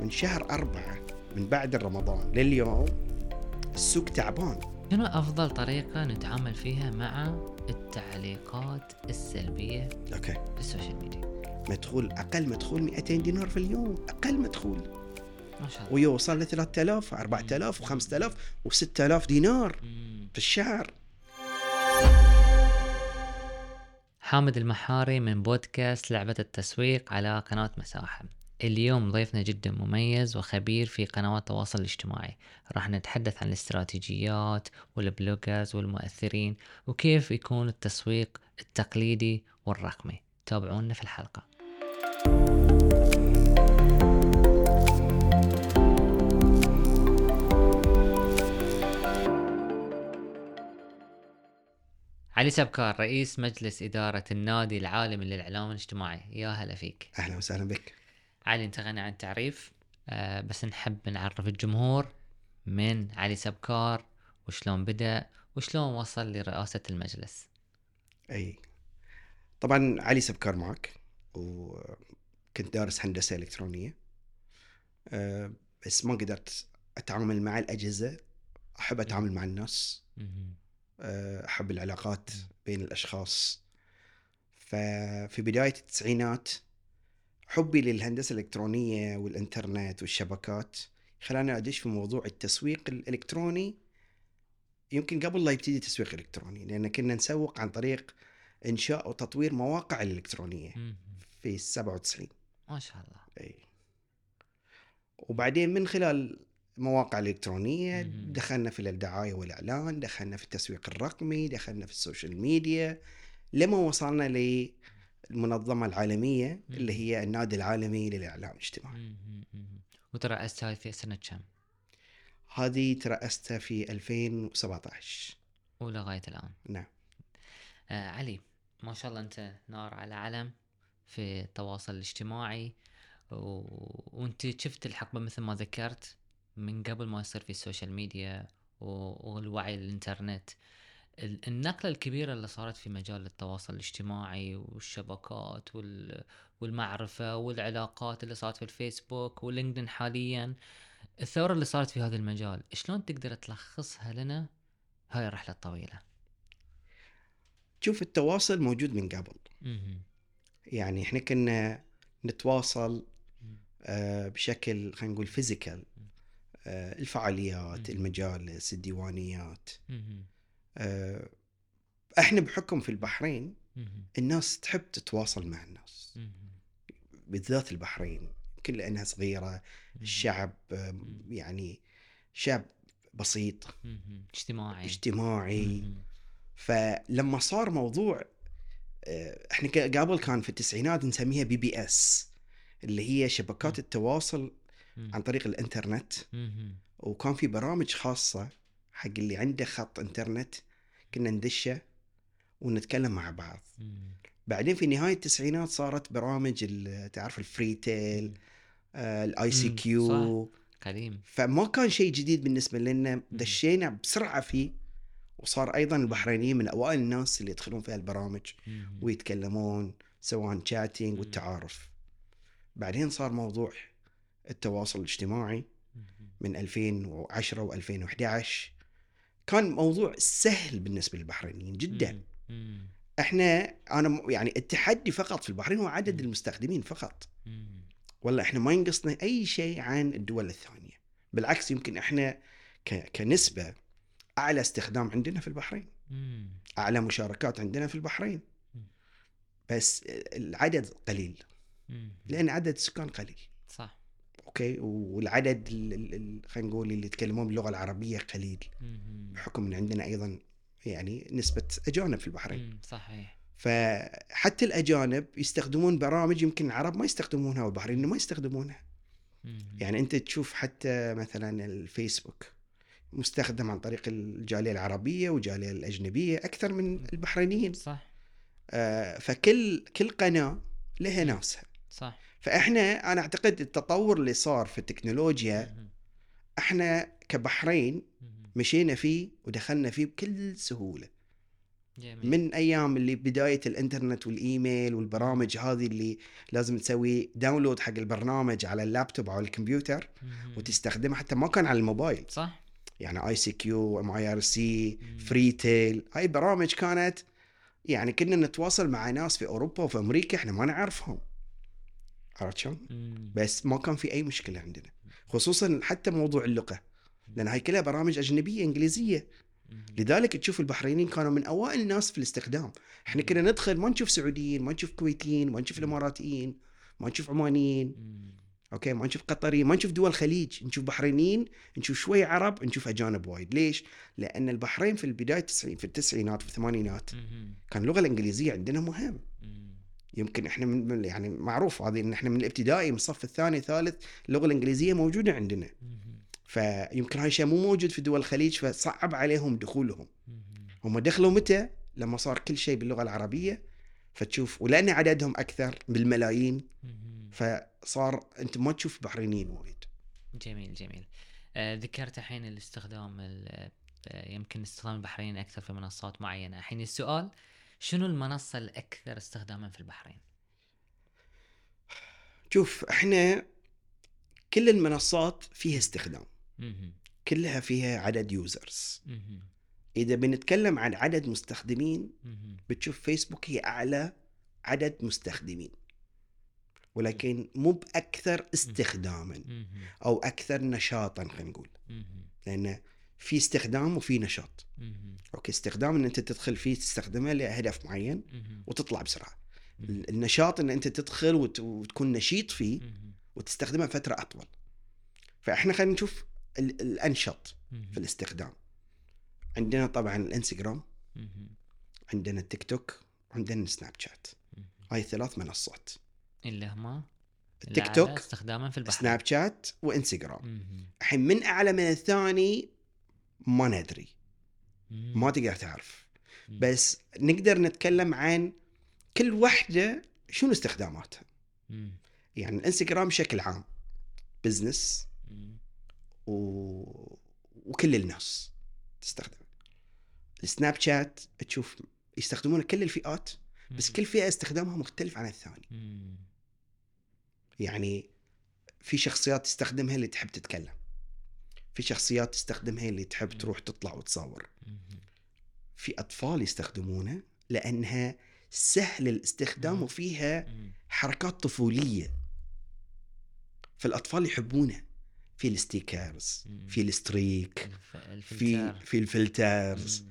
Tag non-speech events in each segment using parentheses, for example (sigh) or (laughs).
من شهر أربعة من بعد رمضان لليوم السوق تعبان. شنو أفضل طريقة نتعامل فيها مع التعليقات السلبية okay. في ال social media؟ مدخول أقل مدخول 200 دينار في اليوم أقل مدخول. ما شاء الله. ويوصل ل 3000 4000 و5000 و6000 دينار مم. في الشهر. حامد المحاري من بودكاست لعبة التسويق على قناة مساحة. اليوم ضيفنا جدا مميز وخبير في قنوات التواصل الاجتماعي. راح نتحدث عن الاستراتيجيات والبلوجرز والمؤثرين وكيف يكون التسويق التقليدي والرقمي. تابعونا في الحلقة. علي سبكار رئيس مجلس إدارة النادي العالمي للإعلام الاجتماعي. يا هلا فيك. أهلا وسهلا بك. علي انت غني عن التعريف. آه بس نحب نعرف الجمهور من علي سبكار وشلون بدأ وشلون وصل لرئاسة المجلس. أي. طبعا علي سبكار معك وكنت دارس هندسة إلكترونية. أه، بس ما قدرت أتعامل مع الأجهزة. أحب أتعامل مع الناس. مهم. أه، أحب العلاقات بين الأشخاص. ففي بداية التسعينات حبي للهندسة الإلكترونية والإنترنت والشبكات. خلاني ادش في موضوع التسويق الإلكتروني. يمكن قبل لا يبتدي تسويق إلكتروني لأن كنا نسوق عن طريق إنشاء وتطوير مواقع الالكترونيه مهم. في 97 ما شاء الله. إي. وبعدين من خلال المواقع الالكترونيه مهم. دخلنا في الدعايه والإعلان دخلنا في التسويق الرقمي دخلنا في ال social media لما وصلنا للمنظمه العالمية اللي هي النادي العالمي للإعلام الاجتماعي مهم. مهم. وترأست هاي في سنة كم؟ هذه ترأستها في 2017 ولغاية الآن نعم آه علي ما شاء الله أنت نار على علم في التواصل الاجتماعي و... وأنت شفت الحقبة مثل ما ذكرت من قبل ما يصير في ال social media و... والوعي الإنترنت ال- النقلة الكبيرة اللي صارت في مجال التواصل الاجتماعي والشبكات وال... والمعرفة والعلاقات اللي صارت في الفيسبوك واللينكدين حاليا الثورة اللي صارت في هذا المجال شلون تقدر تلخصها لنا هاي الرحلة الطويلة شوف التواصل موجود من قبل. يعني إحنا كنا نتواصل. آه، بشكل خلينا نقول فيزيكال الفعاليات مم. المجالس الديوانيات. آه، إحنا بحكم في البحرين. الناس تحب تتواصل مع الناس. بالذات البحرين يمكن لأنها صغيرة الشعب آه، يعني شعب بسيط. اجتماعي اجتماعي. فلما صار موضوع آه، إحنا قبل كان في التسعينات نسميها BBS اللي هي شبكات التواصل. عن طريق الإنترنت. وكان في برامج خاصة حق اللي عنده خط انترنت كنا ندشه ونتكلم مع بعض. بعدين في نهاية التسعينات صارت برامج تعرف ال FreeTel ال ICQ قديم. فما كان شيء جديد بالنسبة لنا. دشينا بسرعة فيه وصار أيضا البحرينيين من أوائل الناس اللي يدخلون في البرامج مهم. ويتكلمون سواء شاتينج. والتعارف. بعدين صار موضوع التواصل الاجتماعي. من 2010 و2011 كان موضوع سهل بالنسبة للبحرينيين جدا. إحنا أنا يعني التحدي فقط في البحرين هو عدد. المستخدمين فقط. والله إحنا ما ينقصنا أي شيء عن الدول الثانية بالعكس يمكن إحنا كنسبة أعلى استخدام عندنا في البحرين. أعلى مشاركات عندنا في البحرين. بس العدد قليل. لأن عدد السكان قليل صح أوكي والعدد ال- ال- ال- خلينا نقول اللي يتكلمون باللغة العربية قليل. بحكم إن عندنا أيضا يعني نسبة أجانب في البحرين. صحيح. فحتى الأجانب يستخدمون برامج يمكن العرب ما يستخدمونها والبحرين ما يستخدمونها. يعني أنت تشوف حتى مثلا الفيسبوك مستخدم عن طريق الجالية العربية والجالية الأجنبية أكثر من البحرينيين. صح. آه، فكل كل قناة لها ناسها. صح. فإحنا أنا أعتقد التطور اللي صار في التكنولوجيا. إحنا كبحرين. مشينا فيه ودخلنا فيه بكل سهولة جميل من أيام اللي بداية الإنترنت والإيميل والبرامج هذه اللي لازم تسوي download حق البرنامج على اللابتوب أو الكمبيوتر. وتستخدمه حتى ما كان على الموبايل صح يعني اي سي كيو ام اي ار سي. فري تيل هاي برامج كانت يعني كنا نتواصل مع ناس في أوروبا وفي أمريكا إحنا ما نعرفهم عرفت شلون؟ بس ما كان في أي مشكلة عندنا خصوصا حتى موضوع اللغة. لأن هاي كلها برامج أجنبية إنجليزية. لذلك تشوف البحرينيين كانوا من أوائل الناس في الاستخدام. إحنا كنا ندخل ما نشوف سعوديين ما نشوف كويتيين ما نشوف الإماراتيين ما نشوف عمانيين. أوكي؟ ما نشوف قطريين ما نشوف دول الخليج. نشوف بحرينيين نشوف شوي عرب نشوف أجانب وايد. ليش؟ لأن البحرين في البداية التسعين في التسعينات في الثمانينات. كان اللغة الإنجليزية عندنا مهم. يمكن إحنا من يعني معروف هذه إن إحنا من الإبتدائي من الصف الثاني الثالث اللغة الإنجليزية موجودة عندنا. فيمكن هاي الشيء مو موجود في دول الخليج فصعب عليهم دخولهم. هم دخلوا متى؟ لما صار كل شيء باللغة العربية. فتشوف ولأن عددهم أكثر بالملايين. فصار أنت ما تشوف بحرينيين وايد. جميل جميل. آه ذكرت الحين الاستخدام ال- آه، يمكن استخدام البحرين أكثر في منصات معينة. الحين السؤال شنو المنصة الأكثر استخداما في البحرين شوف إحنا كل المنصات فيها استخدام. كلها فيها عدد users. إذا بنتكلم عن عدد مستخدمين. بتشوف فيسبوك هي أعلى عدد مستخدمين ولكن مو بأكثر استخداما. أو أكثر نشاطا خلينا نقول. لأن في استخدام وفي نشاط. okay استخدام إن أنت تدخل فيه تستخدمه لهدف معين. وتطلع بسرعة. النشاط إن أنت تدخل وت- وتكون نشيط فيه. وتستخدمه فتره أطول فإحنا خلينا نشوف ال- الأنشط. في الاستخدام عندنا طبعا الإنستغرام. عندنا التيك توك عندنا السناب شات. هاي ثلاث منصات اللي هما التيك توك استخداما في البحرين سناب شات وإنستغرام. الحين من أعلى من الثاني ما ندري. ما تقدر تعرف. بس نقدر نتكلم عن كل وحدة شنو استخداماتها. يعني الانستغرام بشكل عام بزنس. و... وكل الناس تستخدم السناب شات تشوف يستخدمونه كل الفئات بس. كل فئة استخدامها مختلف عن الثاني. يعني في شخصيات تستخدمها اللي تحب تتكلم في شخصيات تستخدمها اللي تحب. تروح تطلع وتصور. في أطفال يستخدمونه لأنها سهل الاستخدام. وفيها. حركات طفولية فالأطفال يحبونه في ال stickers. في ال streak في. في ال filters.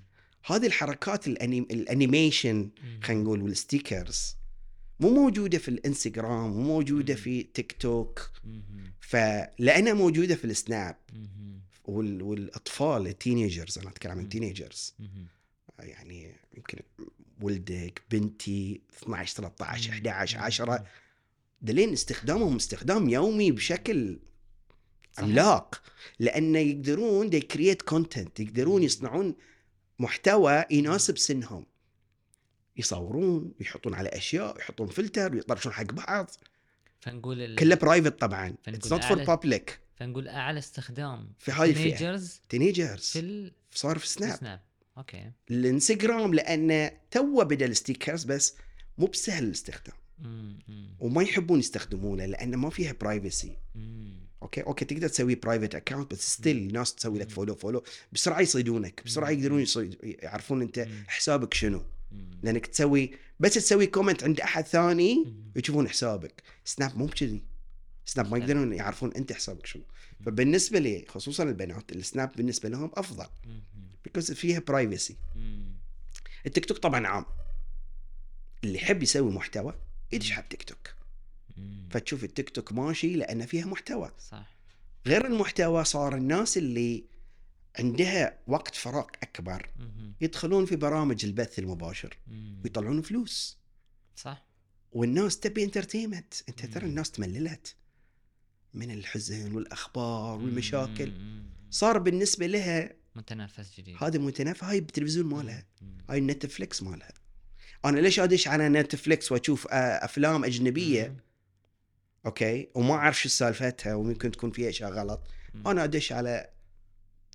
هذه الحركات ال animation. خلينا نقول وال stickers مو موجودة في الإنستغرام مو موجودة. في تيك توك. فلانها موجودة في السناب. وال... والأطفال ال teenagers أنا أتكلم عن. ال teenagers. يعني يمكن ولدك بنتي 12 13 مم. 11 مم. 10 دلين استخدامهم استخدام يومي بشكل. عملاق لأن يقدرون they create content يقدرون. يصنعون محتوى يناسب سنهم يصورون يحطون على أشياء يحطون فلتر ويطرشون حق بعض فنقول ال... كله private طبعا فنقول it's not for public فنقول أعلى استخدام في هاي الفئة. teenagers teenagers في ال... صار في سناب سناب okay الإنستغرام لأنه تو بدأ ال stickers بس مو بسهل الاستخدام. وما يحبون يستخدمونه لأنه ما فيها privacy. okay okay تقدر تسوي private account بس still ناس تسوي لك. follow follow بسرعة يصيدونك بسرعة. يقدرون يصيد يعرفون أنت. حسابك شنو. لأنك تسوي بس تسوي comment عند أحد ثاني. يشوفون حسابك سناب مو بكذي سناب ما. يقدرون يعرفون أنت حسابك شنو فبالنسبة لي خصوصا البنات السناب بالنسبة لهم أفضل. because فيها privacy. التيك توك طبعا عام اللي يحب يسوي محتوى يدش. على التيك توك. فتشوف التيك توك ماشي لأن فيها محتوى صح غير المحتوى صار الناس اللي عندها وقت فراغ أكبر. يدخلون في برامج البث المباشر. ويطلعون فلوس. صح. والناس تبي entertainment انت ترى. الناس تمللت. من الحزن والأخبار والمشاكل. صار بالنسبة لها متنفس جديد. هذا متنفسها هاي بالتلفزيون مالها. هاي نتفليكس مالها. أنا ليش أدش على نتفليكس وأشوف آه، أفلام أجنبية. okay. وما أعرف شو سالفتها وممكن تكون فيها أشياء غلط. أنا أدش على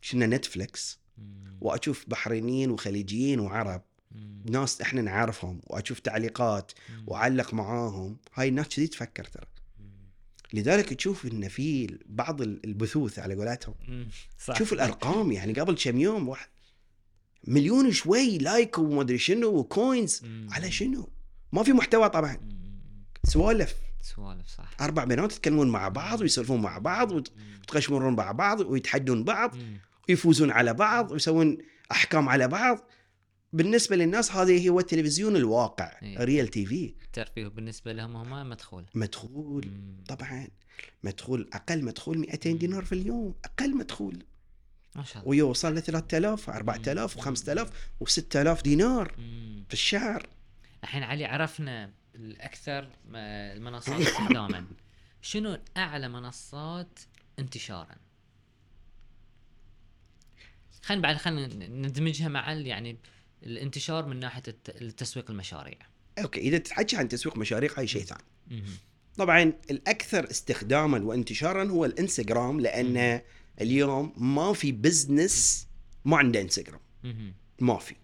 شنو نتفليكس مم. وأشوف بحرينيين وخليجيين وعرب. ناس إحنا نعرفهم وأشوف تعليقات. وأعلق معاهم هاي الناس كذي تفكر ترى. لذلك تشوف إن في بعض البثوث على قولتهم شوف الأرقام يعني قبل كم يوم واحد مليون شوي like وما أدري شنو و coins. على شنو؟ ما في محتوى طبعا. سوالف سوالف صح أربع بنات يتكلمون مع بعض ويسولفون مع بعض. ويتقشمرون مع بعض ويتحدون بعض. ويفوزون على بعض ويسوون أحكام على بعض بالنسبة للناس هذه هو التلفزيون الواقع إيه. ريال تي في الترفيه بالنسبة لهم هم مدخول مدخول مم. طبعا مدخول أقل مدخول 200 دينار في اليوم أقل مدخول ما شاء الله ويوصل ل 3000 4000 و5000 و6000 دينار مم. في الشهر الحين علي عرفنا الأكثر م- المنصات استخداما. (laughs) شنو أعلى منصات انتشارا؟ خلينا بعد خلينا ندمجها مع يعني الانتشار من ناحية الت- التسويق المشاريع. okay إذا تحكي عن تسويق مشاريع هاي شيء ثاني. طبعا الأكثر استخداما وانتشارا هو الإنستغرام لأن اليوم ما في business ما عنده إنستغرام. ما في.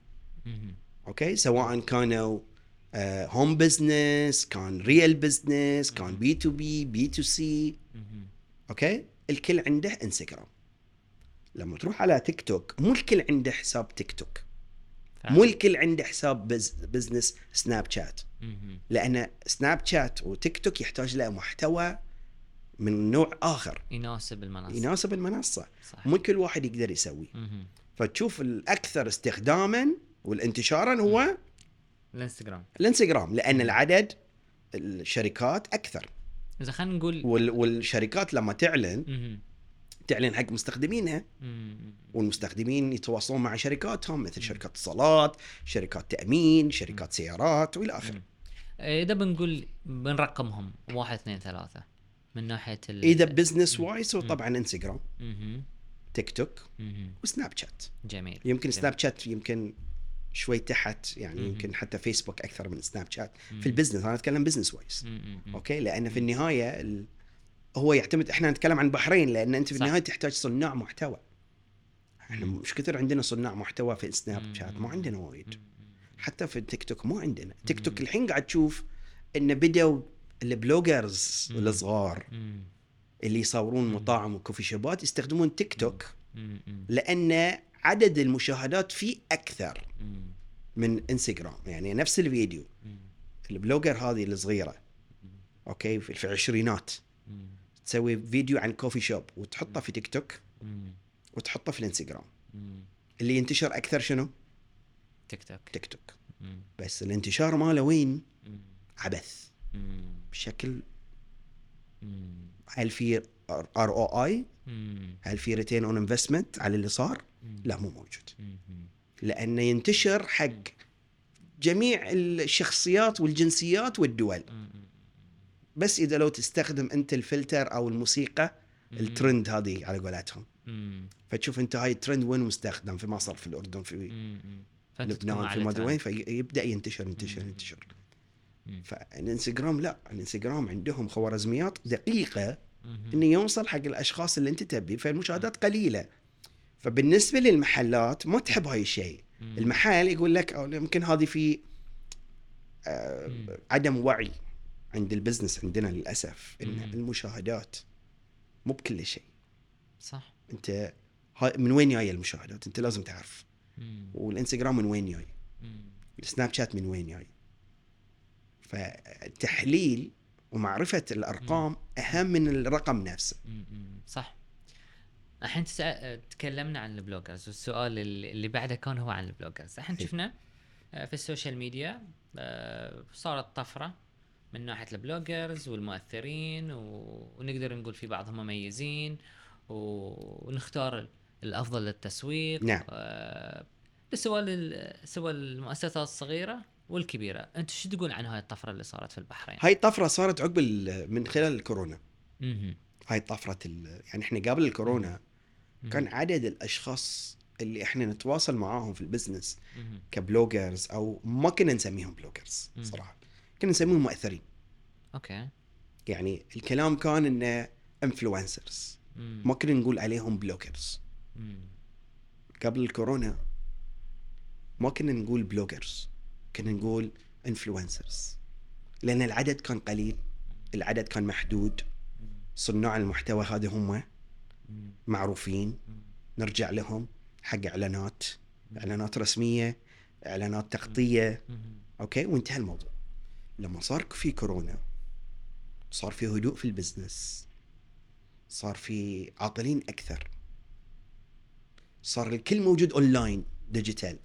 okay؟ سواء كانوا home business كان real business كان بي تو بي بي تو سي. okay؟ الكل عنده انستغرام لما تروح على تيك توك مو الكل عنده حساب تيك توك. مو الكل عنده حساب biz business سناب شات. لأن سناب شات وتيك توك يحتاج له محتوى من نوع آخر. يناسب المنصة. يناسب المنصة. صح. مو كل واحد يقدر يسوي. فتشوف الأكثر استخداما والانتشارا هو الانستغرام الانستغرام لأن العدد الشركات أكثر إذا خلينا نقول وال- والشركات لما تعلن مهم. تعلن حق مستخدمينها. والمستخدمين يتواصلون مع شركاتهم مثل شركات اتصالات، شركات تأمين، شركات سيارات وإلى آخره. مم. إذا بنقول بنرقمهم واحد اثنين ثلاثة من ناحية ال إذا business wise هو طبعا انستغرام،. تيك توك. وسناب شات. جميل يمكن جميل. سناب شات يمكن شوي تحت يعني مهم. يمكن حتى فيسبوك أكثر من سناب شات مم. في ال business أنا أتكلم business wise. مم. مم. okay لأن في النهاية ال... هو يعتمد إحنا نتكلم عن بحرين لأن أنت في صح. النهاية تحتاج صناع محتوى. إحنا مم. مش كثر عندنا صناع محتوى في مم. سناب شات ما عندنا وايد. مم. حتى في التيك توك مو عندنا تيك توك مم. الحين قاعد تشوف إن بدأوا ال bloggers مم. الصغار مم. اللي يصورون مم. مطاعم و coffee shop ات يستخدمون تيك توك مم. عدد المشاهدات فيه أكثر. من انستغرام يعني نفس الفيديو. ال blogger هذه الصغيرة. okay في العشرينات. تسوي فيديو عن coffee shop وتحطه في تيك توك. وتحطه في الإنستغرام. اللي ينتشر أكثر شنو تيك توك تيك توك. بس الانتشار ماله وين. عبث. بشكل. هل في ROI. هل في return on investment على اللي صار. لا مو موجود. لأنه ينتشر حق جميع الشخصيات والجنسيات والدول. بس إذا لو تستخدم أنت الفلتر أو الموسيقى. الترند هذه على قولتهم. فتشوف أنت هاي الترند وين مستخدم في مصر في الأردن في لبنان في ما أدري. وين فيبدأ ينتشر ينتشر. ينتشر. فالإنستغرام لا الإنستغرام عندهم خوارزميات دقيقة. إنه يوصل حق الأشخاص اللي أنت تبي فالمشاهدات قليلة فبالنسبة للمحلات ما تحب هاي الشيء. المحل يقول لك أو يمكن هذه في آه،. عدم وعي عند ال business عندنا للأسف إن. المشاهدات مو بكل شيء صح أنت من وين جاية المشاهدات أنت لازم تعرف. والإنستغرام من وين جاي. السناب شات من وين جاي فالتحليل ومعرفة الأرقام أهم من الرقم نفسه. صح الحين تسأ... تكلمنا عن ال bloggers والسؤال اللي بعده كان هو عن ال bloggers الحين إيه. شفنا آه، في ال social media آه، صارت طفرة من ناحية ال bloggers والمؤثرين و... ونقدر نقول في بعضهم مميزين و... ونختار الأفضل للتسويق نعم. آه، سواء. سواء المؤسسات الصغيرة والكبيرة أنت شو تقول عن هاي الطفرة اللي صارت في البحرين؟ هاي الطفرة صارت عقب ال- من خلال الكورونا مهم. هاي طفرة ال- يعني إحنا قبل الكورونا مهم. كان عدد الأشخاص اللي إحنا نتواصل معاهم في ال business مهم. ك bloggers أو ما كنا نسميهم bloggers مم. صراحة كنا نسميهم مؤثرين okay يعني الكلام كان إنه influencers مم. ما كنا نقول عليهم bloggers مم. قبل الكورونا ما كنا نقول bloggers كنا نقول influencers لأن العدد كان قليل العدد كان محدود. صناع المحتوى هذا هم معروفين. نرجع لهم حق إعلانات إعلانات رسمية إعلانات تغطية. okay؟ وانتهى الموضوع. لما صار في كورونا صار في هدوء في ال business. صار في عاطلين أكثر. صار الكل موجود online digital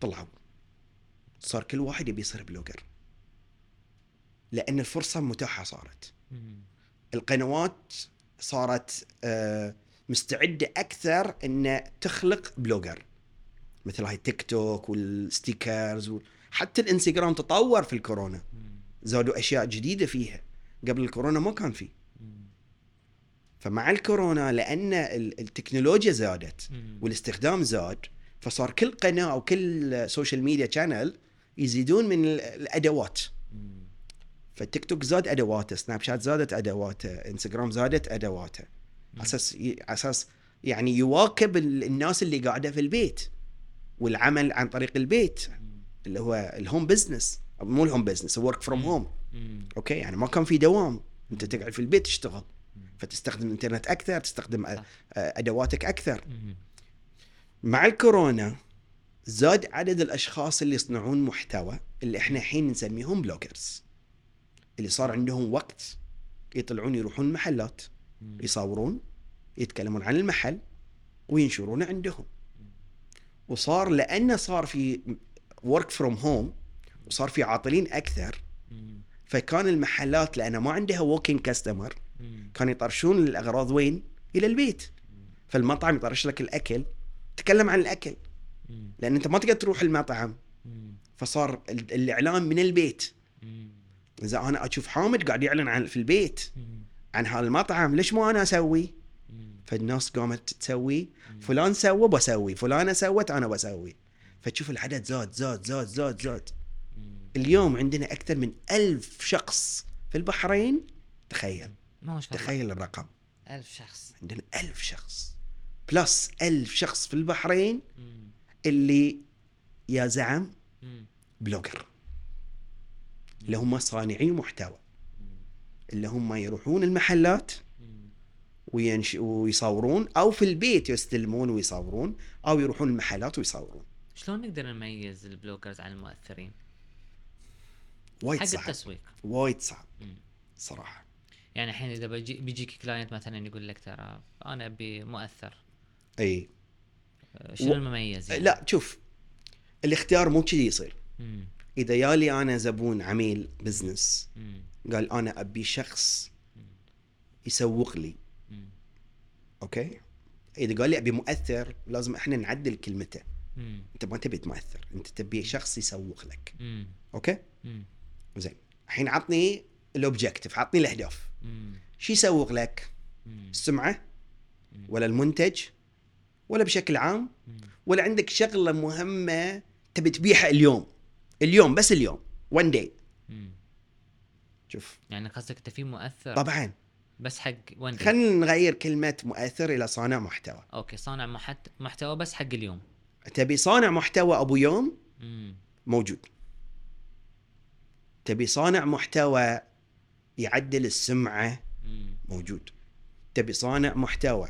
طلعوا. صار كل واحد يبي يصير blogger. لأن الفرصة متاحة صارت. القنوات صارت آه، مستعدة أكثر ان تخلق blogger. مثل هاي تيك توك و ال stickers حتى الإنستغرام تطور في الكورونا. زادوا أشياء جديدة فيها. قبل الكورونا ما كان فيه فمع الكورونا لأن ال- التكنولوجيا زادت والاستخدام زاد فصار كل قناة أو كل social media channel يزيدون من ال- الأدوات. فالتيك توك زاد أدواته سناب شات زادت أدواته إنستغرام زادت أدواته. على أساس على أساس يعني يواكب ال- الناس اللي قاعدة في البيت والعمل عن طريق البيت اللي هو ال home business مو ال home business work from home okay؟ يعني ما كان في دوام. أنت تقعد في البيت تشتغل. فتستخدم الانترنت أكثر تستخدم. أدواتك أكثر. مع الكورونا زاد عدد الأشخاص اللي يصنعون محتوى اللي إحنا الحين نسميهم bloggers اللي صار عندهم وقت يطلعون يروحون محلات يصورون يتكلمون عن المحل وينشرونه عندهم. وصار لأنه صار في work from home وصار في عاطلين أكثر فكان المحلات لأنه ما عندها walking customer كانوا يطرشون الأغراض وين؟ إلى البيت. فالمطعم يطرش لك الأكل تكلم عن الأكل. لأن أنت ما تقدر تروح المطعم. فصار ال- الإعلان من البيت. إذا أنا أشوف حامد قاعد يعلن عن في البيت عن هالمطعم ليش ما أنا أسوي؟ فالناس قامت تسوي فلان سوى بسوي فلانة سوت أنا بسوي. فتشوف العدد زاد زاد زاد زاد زاد. اليوم عندنا أكثر من ألف شخص في البحرين. تخيل. ما شاء الله. تخيل الرقم. ألف شخص. عندنا ألف شخص. plus ألف شخص في البحرين. اللي يا زعم blogger. اللي هم صانعي محتوى. اللي هم يروحون المحلات وينش... ويصورون أو في البيت يستلمون ويصورون أو يروحون المحلات ويصورون. شلون نقدر نميز ال bloggers عن المؤثرين؟ وايد حق صعب. التسويق. وايد صعب. مم. صراحة. يعني الحين إذا بيجي بيجيك client مثلا يقول لك ترى أنا أبي مؤثر. إي. شنو و- المميز يعني؟ لا شوف الاختيار مو كذي يصير مم. إذا يالي أنا زبون عميل business مم. قال أنا أبي شخص يسوق لي مم. okay إذا قال لي أبي مؤثر لازم إحنا نعدل كلمته مم. أنت ما تبي مؤثر أنت تبي شخص يسوق لك مم. okay مم. زين الحين عطني ال objective عطني الأهداف. شو يسوق لك. السمعة ولا المنتج ولا بشكل عام. ولا عندك شغلة مهمة تبي تبيعها اليوم. اليوم بس اليوم. one day. شوف. يعني قصدك إنت في مؤثر؟ طبعا. بس حق وين خلينا نغير كلمة مؤثر إلى صانع محتوى. okay صانع محت... محتوى بس حق اليوم. تبي صانع محتوى أبو يوم؟ مم. موجود. تبي صانع محتوى يعدل السمعة؟ مم. موجود. تبي صانع محتوى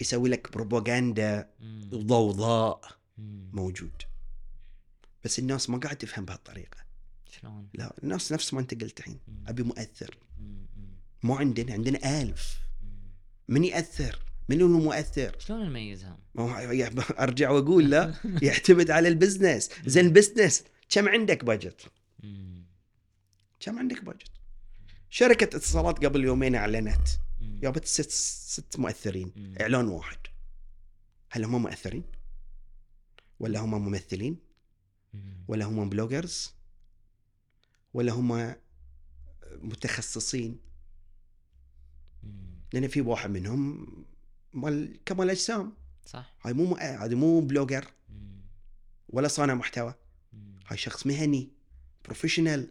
يسوي لك بروباغندا مم. ضوضاء مم. موجود بس الناس ما قاعد تفهم بهالطريقة شلون؟ لا الناس نفس ما انت قلت الحين. أبي مؤثر. مو عندنا عندنا مم. من يأثر من هو المؤثر شلون نميزهم؟ ما أرجع وأقول لا (laughs) يعتمد على ال business زين ال business كم عندك budget مم. كم عندك budget شركة اتصالات قبل يومين أعلنت. جابت ست ست مؤثرين مم. إعلان واحد هل هم مؤثرين؟ ولا هم ممثلين؟ مم. ولا هم bloggers؟ ولا هم متخصصين؟ مم. لأن في واحد منهم مال كمال أجسام صح؟ هاي مو هذا مو blogger. ولا صانع محتوى. هاي شخص مهني professional.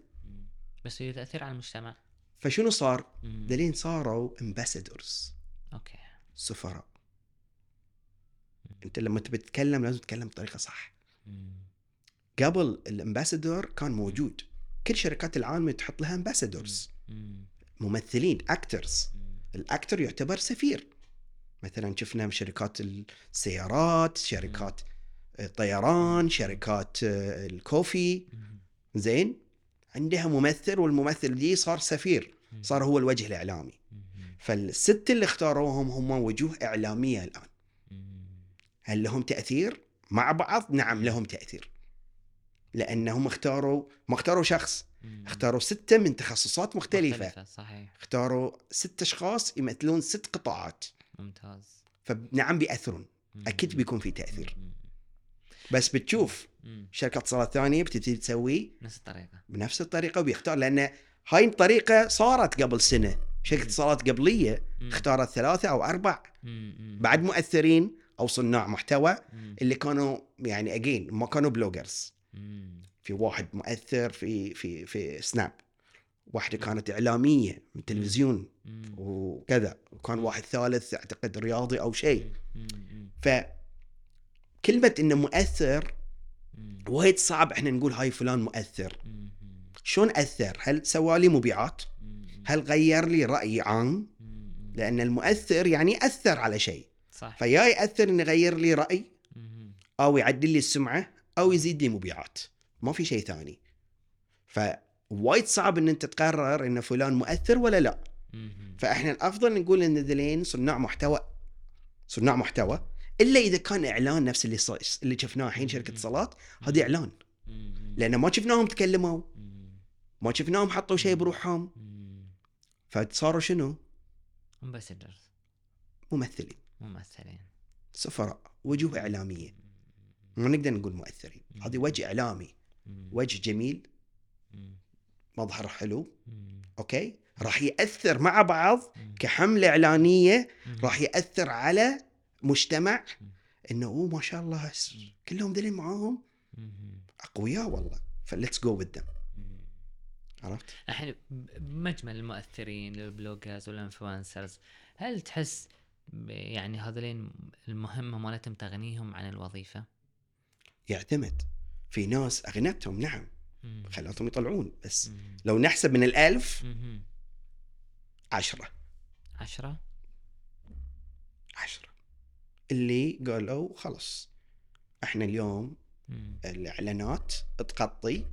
بس هي تاثير على المجتمع فشنو صار؟ ذلين صاروا ambassadors okay. سفراء. أنت لما تبي تتكلم لازم تتكلم بطريقة صح. قبل ال ambassador كان موجود. كل شركات العالم تحط لها ambassadors مم. ممثلين actors. ال actor يعتبر سفير. مثلا شفنا بشركات السيارات شركات الطيران شركات ال coffee. زين؟ عندها ممثل والممثل دي صار سفير صار هو الوجه الإعلامي. فالست اللي اختاروهم هم وجوه إعلامية الآن. هل لهم تأثير مع بعض نعم لهم تأثير لأنهم اختاروا ما اختاروا شخص. اختاروا ستة من تخصصات مختلفة صحيح اختاروا ست أشخاص يمثلون ست قطاعات ممتاز فنعم بيأثرون مم. أكيد بيكون في تأثير. بس بتشوف. شركة اتصالات ثانية بتبتدي تسوي نفس الطريقة بنفس الطريقة وبيختار لأن هاي الطريقة صارت قبل سنة شركة. اتصالات قبلية مم. اختارت ثلاثة أو أربع. بعد مؤثرين أو صناع محتوى مم. اللي كانوا يعني again ما كانوا bloggers. في واحد مؤثر في في في سناب واحدة كانت إعلامية من تلفزيون. وكذا وكان واحد ثالث أعتقد رياضي أو شيء. مم. فكلمة إنه مؤثر. وايد صعب إحنا نقول هاي فلان مؤثر. شلون أثر؟ هل سوى لي مبيعات. هل غير لي رأي عام. لأن المؤثر يعني أثر على شيء. صح. فيا يأثر إنه يغير لي مم. أو يعدل لي السمعة أو يزيد لي مبيعات. ما في شيء ثاني. فوايد صعب إن أنت تقرر إن فلان مؤثر ولا لا. فإحنا الأفضل نقول إن ذلين صناع محتوى. صناع محتوى. إلا إذا كان إعلان نفس اللي صار اللي شفناه الحين شركة اتصالات هذه إعلان. لأن ما شفناهم تكلموا. ما شفناهم حطوا شيء بروحهم. فصاروا شنو؟ ambassadors ممثلين ممثلين سفراء وجوه إعلامية ما نقدر نقول مؤثرين هذه وجه إعلامي. وجه جميل. مظهر حلو. okay راح يأثر مع بعض. كحملة إعلانية. راح يأثر على مجتمع. إنه أوه ما شاء الله كلهم ذلين معاهم. أقوياء والله ف let's go بالدم مم. عرفت؟ الحين بمجمل المؤثرين ال bloggers و ال influencers هل تحس يعني هذولين المهمة مالتهم تغنيهم عن الوظيفة؟ يعتمد في ناس أغنتهم نعم. خلتهم يطلعون بس مم. لو نحسب من الألف مم. عشرة عشرة عشرة اللي قالوا خلص إحنا اليوم. الإعلانات تغطي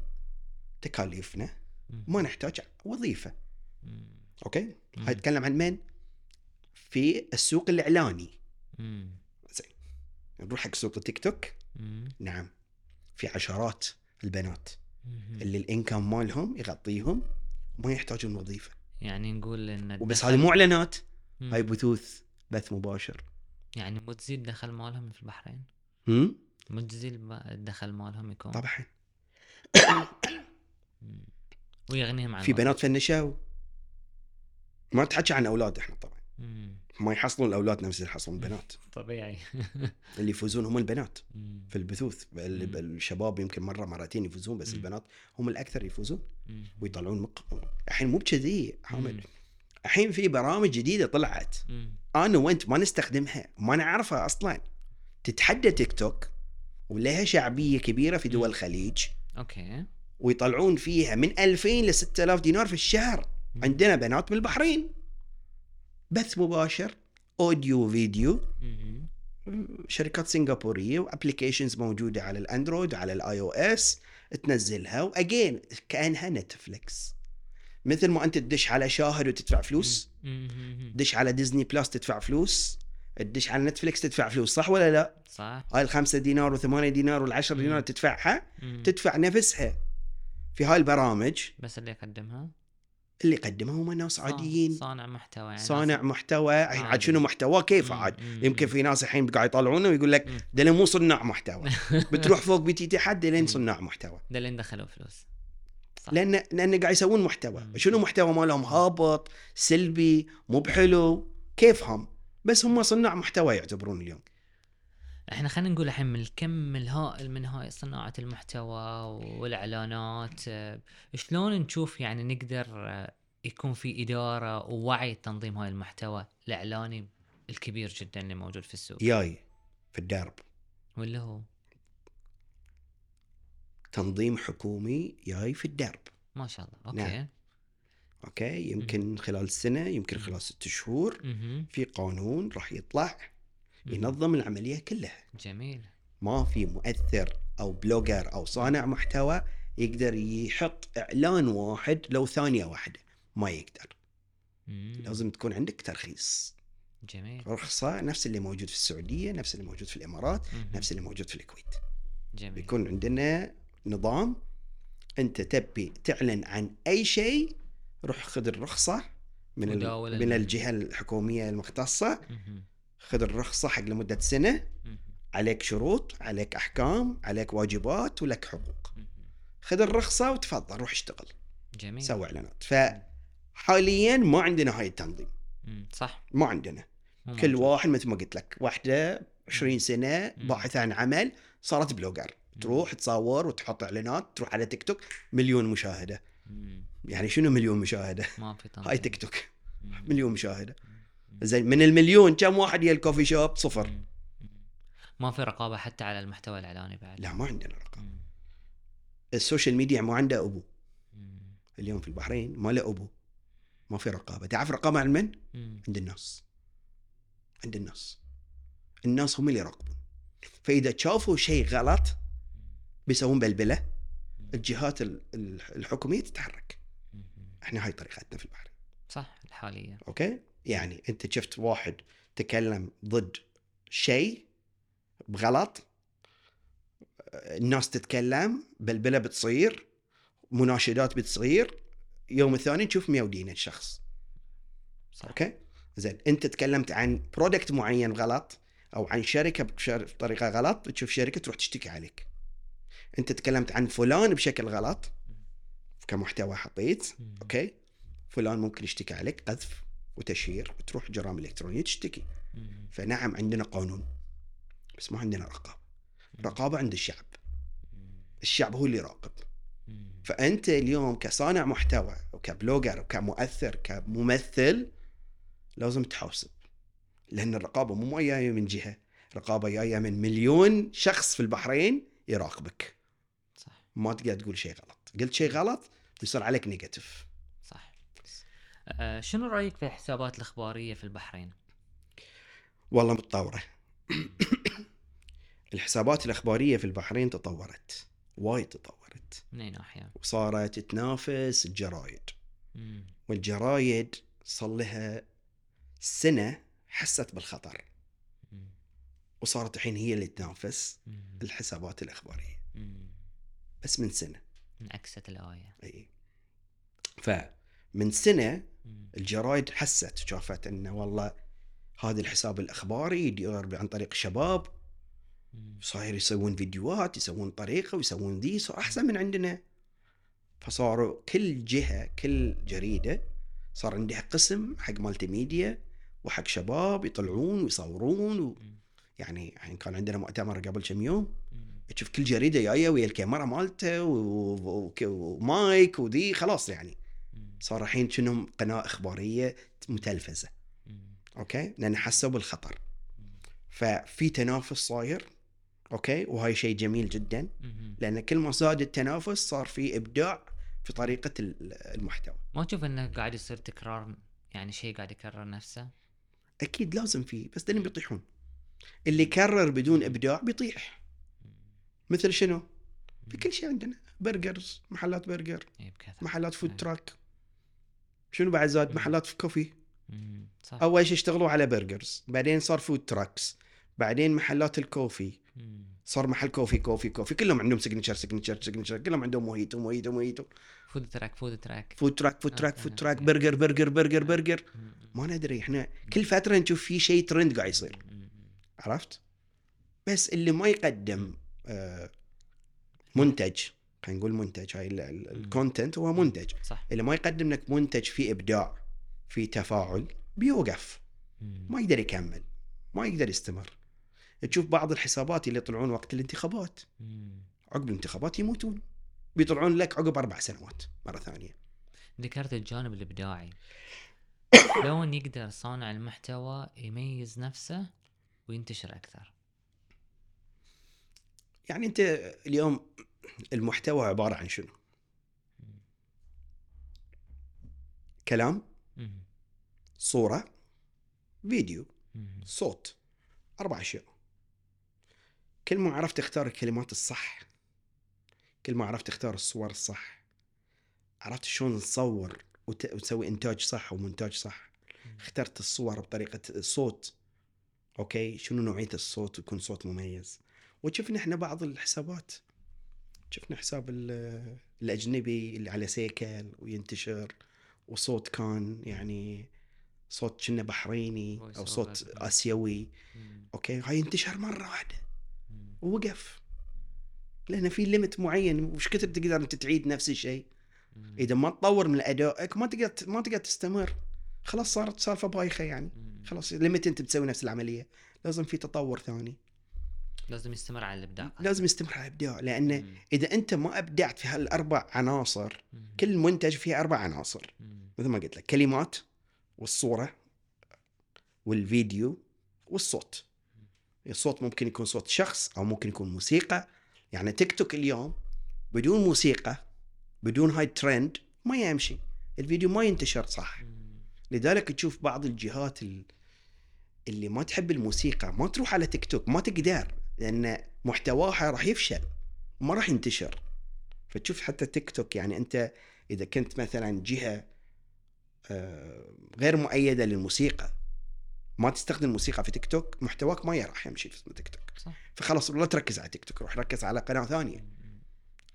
تكاليفنا. ما نحتاج وظيفة. أوكي. هاي تتكلم عن من في السوق الإعلاني مم. نروح حق سوق التيك توك. نعم في عشرات البنات. اللي الإنكم مالهم يغطيهم وما يحتاجون وظيفة يعني نقول إن وبس هذه مو إعلانات. هاي بثوث بث مباشر يعني مو تزيد دخل مالهم في البحرين هم؟ مو تزيد الب- الدخل مالهم يكون طبعا. (coughs) ويغنيهم عن في. بنات فنشوا ما تحكي عن أولاد إحنا طبعا مم. ما يحصلون الأولاد نفس اللي يحصلون البنات (laughs) طبيعي (laughs) اللي يفوزون هم البنات مم. في البثوث. الشباب يمكن مرة مرتين يفوزون بس مم. البنات هم الأكثر يفوزون. ويطلعون مق... الحين مو بكذي حامد. الحين في برامج جديدة طلعت. أنا وأنت ما نستخدمها ما نعرفها أصلا. تتحدى تيك توك ولها شعبية كبيرة في دول. الخليج. okay. ويطلعون فيها من 2000 ل 6000 دينار في الشهر. عندنا بنات من البحرين. بث مباشر audio video. شركات سنغافورية و applications موجودة على الأندرويد وعلى ال iOS. تنزلها. و again كأنها نتفليكس. مثل ما أنت تدش على شاهد وتدفع فلوس. تدش على ديزني بلس تدفع فلوس تدش على نتفليكس تدفع فلوس صح ولا لا؟ صح. هاي الخمسة دينار وثمانية دينار والعشر. دينار تدفعها. تدفع نفسها في هاي البرامج. بس اللي يقدمها؟ اللي يقدمها هم ناس عاديين. صانع محتوى يعني. صانع محتوى. الحين عاد. شنو محتوى؟ كيف. عاد. يمكن في ناس الحين قاعد يطالعونه ويقول لك. ده مو صناع محتوى. (laughs) بتروح فوق بتي تحت لين مم. صناع محتوى. ده اللي دخلوا فلوس. صح. لأن لأن قاعد يسوون محتوى. شنو محتوى مالهم؟ هابط سلبي مو بحلو. كيفهم؟ بس هم صناع محتوى يعتبرون اليوم. إحنا خلينا نقول الحين من الكم الهائل من هاي صناعة المحتوى والإعلانات شلون نشوف يعني نقدر آه، يكون في إدارة ووعي تنظيم هاي المحتوى الإعلاني الكبير جدا اللي موجود في السوق؟ جاي في الدرب. واللي هو؟ تنظيم حكومي جاي في الدرب. ما شاء الله. okay. نعم. okay يمكن خلال سنة يمكن خلال ست شهور مهم. في قانون راح يطلع. ينظم العملية كلها. جميل. ما في مؤثر أو blogger أو صانع محتوى يقدر يحط إعلان واحد لو ثانية واحدة. ما يقدر. مم. لازم تكون عندك ترخيص. جميل. رخصة نفس اللي موجود في السعودية نفس اللي موجود في الإمارات مهم. نفس اللي موجود في الكويت. جميل. بيكون عندنا نظام أنت تبي تعلن عن أي شيء روح خذ الرخصة من ال... من ال- الجهة الحكومية المختصة. خذ الرخصة حق لمدة سنة. عليك شروط عليك أحكام عليك واجبات ولك حقوق. خذ الرخصة وتفضل روح اشتغل جميل سوي إعلانات فحاليا ما عندنا هاي التنظيم. صح ما عندنا كل. واحد مثل ما قلت لك واحدة 20 سنة. باحثه عن عمل صارت blogger تروح تصور وتحط إعلانات تروح على تيك توك مليون مشاهدة. يعني شنو مليون مشاهدة؟ (laughs) ما في تنظيم هاي تيك توك. مليون مشاهدة. زين من المليون كم واحد يا ال coffee shop؟ صفر. ما في رقابة حتى على المحتوى الإعلاني بعد. لا ما عندنا مم. ال social media ما عنده أبو. اليوم في البحرين ما له أبو. ما في رقابة. تعرف رقابة عن من. عند الناس. عند الناس. الناس هم اللي يراقبون. فإذا شافوا شيء غلط بيسوون بلبلة الجهات ال- ال- الحكومية تتحرك. إحنا هاي طريقتنا في البحرين صح الحاليه أوكي؟ يعني أنت شفت واحد تكلم ضد شيء بغلط الناس تتكلم بلبلة بتصير مناشدات بتصير يوم الثاني تشوف ميودين الشخص صح. okay؟ زين أنت تكلمت عن product معين غلط أو عن شركة بطريقة غلط تشوف شركة تروح تشتكي عليك. انت تكلمت عن فلان بشكل غلط كمحتوى حطيت. okay فلان ممكن يشتكي عليك قذف وتشهير وتروح جرائم إلكترونية تشتكي. فنعم عندنا قانون بس ما عندنا رقابة رقابة عند الشعب. الشعب هو اللي يراقب. فأنت اليوم كصانع محتوى وك blogger وكمؤثر كممثل لازم تحاسب لأن الرقابة مو جاية من جهة رقابه جاية من مليون شخص في البحرين يراقبك ما تقدر تقول شيء غلط قلت شيء غلط بيصير عليك negative صح آه شنو رأيك في الحسابات الإخبارية في البحرين؟ والله متطورة (coughs) الحسابات الإخبارية في البحرين تطورت وايد تطورت من أي ناحية؟ وصارت تنافس الجرايد مم. والجرايد صار لها سنة حست بالخطر مم. وصارت الحين هي اللي تنافس مم. الحسابات الإخبارية مم. بس من سنة. انعكست الايه إي. فمن سنة. الجرايد حست شافت إنه والله هذا الحساب الأخباري يدير عن طريق شباب. مم. صاير يسوون فيديوهات يسوون طريقة ويسوون ذي صار أحسن من عندنا. فصاروا كل جهة كل جريدة صار عندها قسم حق مالتي ميديا وحق شباب يطلعون ويصورون و... يعني الحين كان عندنا مؤتمر قبل كم يوم. تشوف كل جريدة جاية ويا الكاميرا مالته. ومايك وذي خلاص يعني. صار الحين شنو قناة إخبارية متلفزة. okay لأن حسوا بالخطر. ففي تنافس صاير okay وهاي شيء جميل جدا. لأن كل ما زاد التنافس صار في إبداع في طريقة ال- المحتوى ما تشوف إنه قاعد يصير تكرار يعني شيء قاعد يكرر نفسه؟ أكيد لازم فيه بس دني بيطيحون اللي يكرر بدون إبداع بيطيح. مثل شنو؟ في كل شيء عندنا. burgers محلات برجر بكثره محلات food. truck شنو بعد زاد. محلات في coffee. صح. أول شيء اشتغلوا على burgers. بعدين صار food trucks بعدين محلات ال coffee. صار محل coffee coffee coffee كلهم عندهم signature signature signature كلهم عندهم mojito mojito mojito food truck food truck food truck food آه، truck آه، food آه. truck burger burger burger burger. مم. ما ندري إحنا. كل فترة نشوف في شيء ترند قاعد يصير. عرفت؟ بس اللي ما يقدم آه، منتج خلينا نقول منتج هاي الكونتنت هو منتج. صح. اللي ما يقدم لك منتج فيه إبداع فيه تفاعل بيوقف. ما يقدر يكمل ما يقدر يستمر. تشوف بعض الحسابات اللي يطلعون وقت الانتخابات. عقب الانتخابات يموتون. بيطلعون لك عقب أربع سنوات مرة ثانية. ذكرت الجانب الإبداعي. (coughs) شلون يقدر صانع المحتوى يميز نفسه وينتشر أكثر. يعني أنت اليوم المحتوى عبارة عن شنو؟ كلام. صورة فيديو. صوت أربع أشياء كل ما عرفت تختار الكلمات الصح كل ما عرفت تختار الصور الصح عرفت شلون تصور وت- وتسوي إنتاج صح ومونتاج صح اخترت الصور بطريقة الصوت okay شنو نوعية الصوت ويكون صوت مميز وشفنا إحنا بعض الحسابات. شفنا حساب ال- الأجنبي اللي على سيكل وينتشر وصوت كان يعني صوت كنا بحريني أو صوت. آسيوي. okay؟ هاي انتشر مرة واحدة. ووقف. لأن في ليمت معين. وش كثر تقدر أنت تعيد نفس الشيء. إذا ما تطور من ادائك ما تقدر ما تقدر تستمر. خلاص صارت سالفة بايخة يعني. خلاص ليمت أنت بتسوي نفس العملية. لازم في تطور ثاني. لازم يستمر على الإبداع لازم يستمر على الإبداع لأن مم. إذا أنت ما أبدعت في هالأربع عناصر مم. كل منتج فيه أربع عناصر مم. مثل ما قلت لك كلمات والصورة والفيديو والصوت الصوت ممكن يكون صوت شخص أو ممكن يكون موسيقى يعني تيك توك اليوم بدون موسيقى بدون هاي ترند ما يمشي الفيديو ما ينتشر صح. لذلك تشوف بعض الجهات ال- اللي ما تحب الموسيقى ما تروح على تيك توك ما تقدر لأن محتواها راح يفشل ما راح ينتشر. فتشوف حتى تيك توك يعني أنت إذا كنت مثلا جهة آه، غير مؤيدة للموسيقى ما تستخدم موسيقى في تيك توك محتواك ما راح يمشي في تيك توك. صح. فخلاص لا تركز على تيك توك روح ركز على قناة ثانية.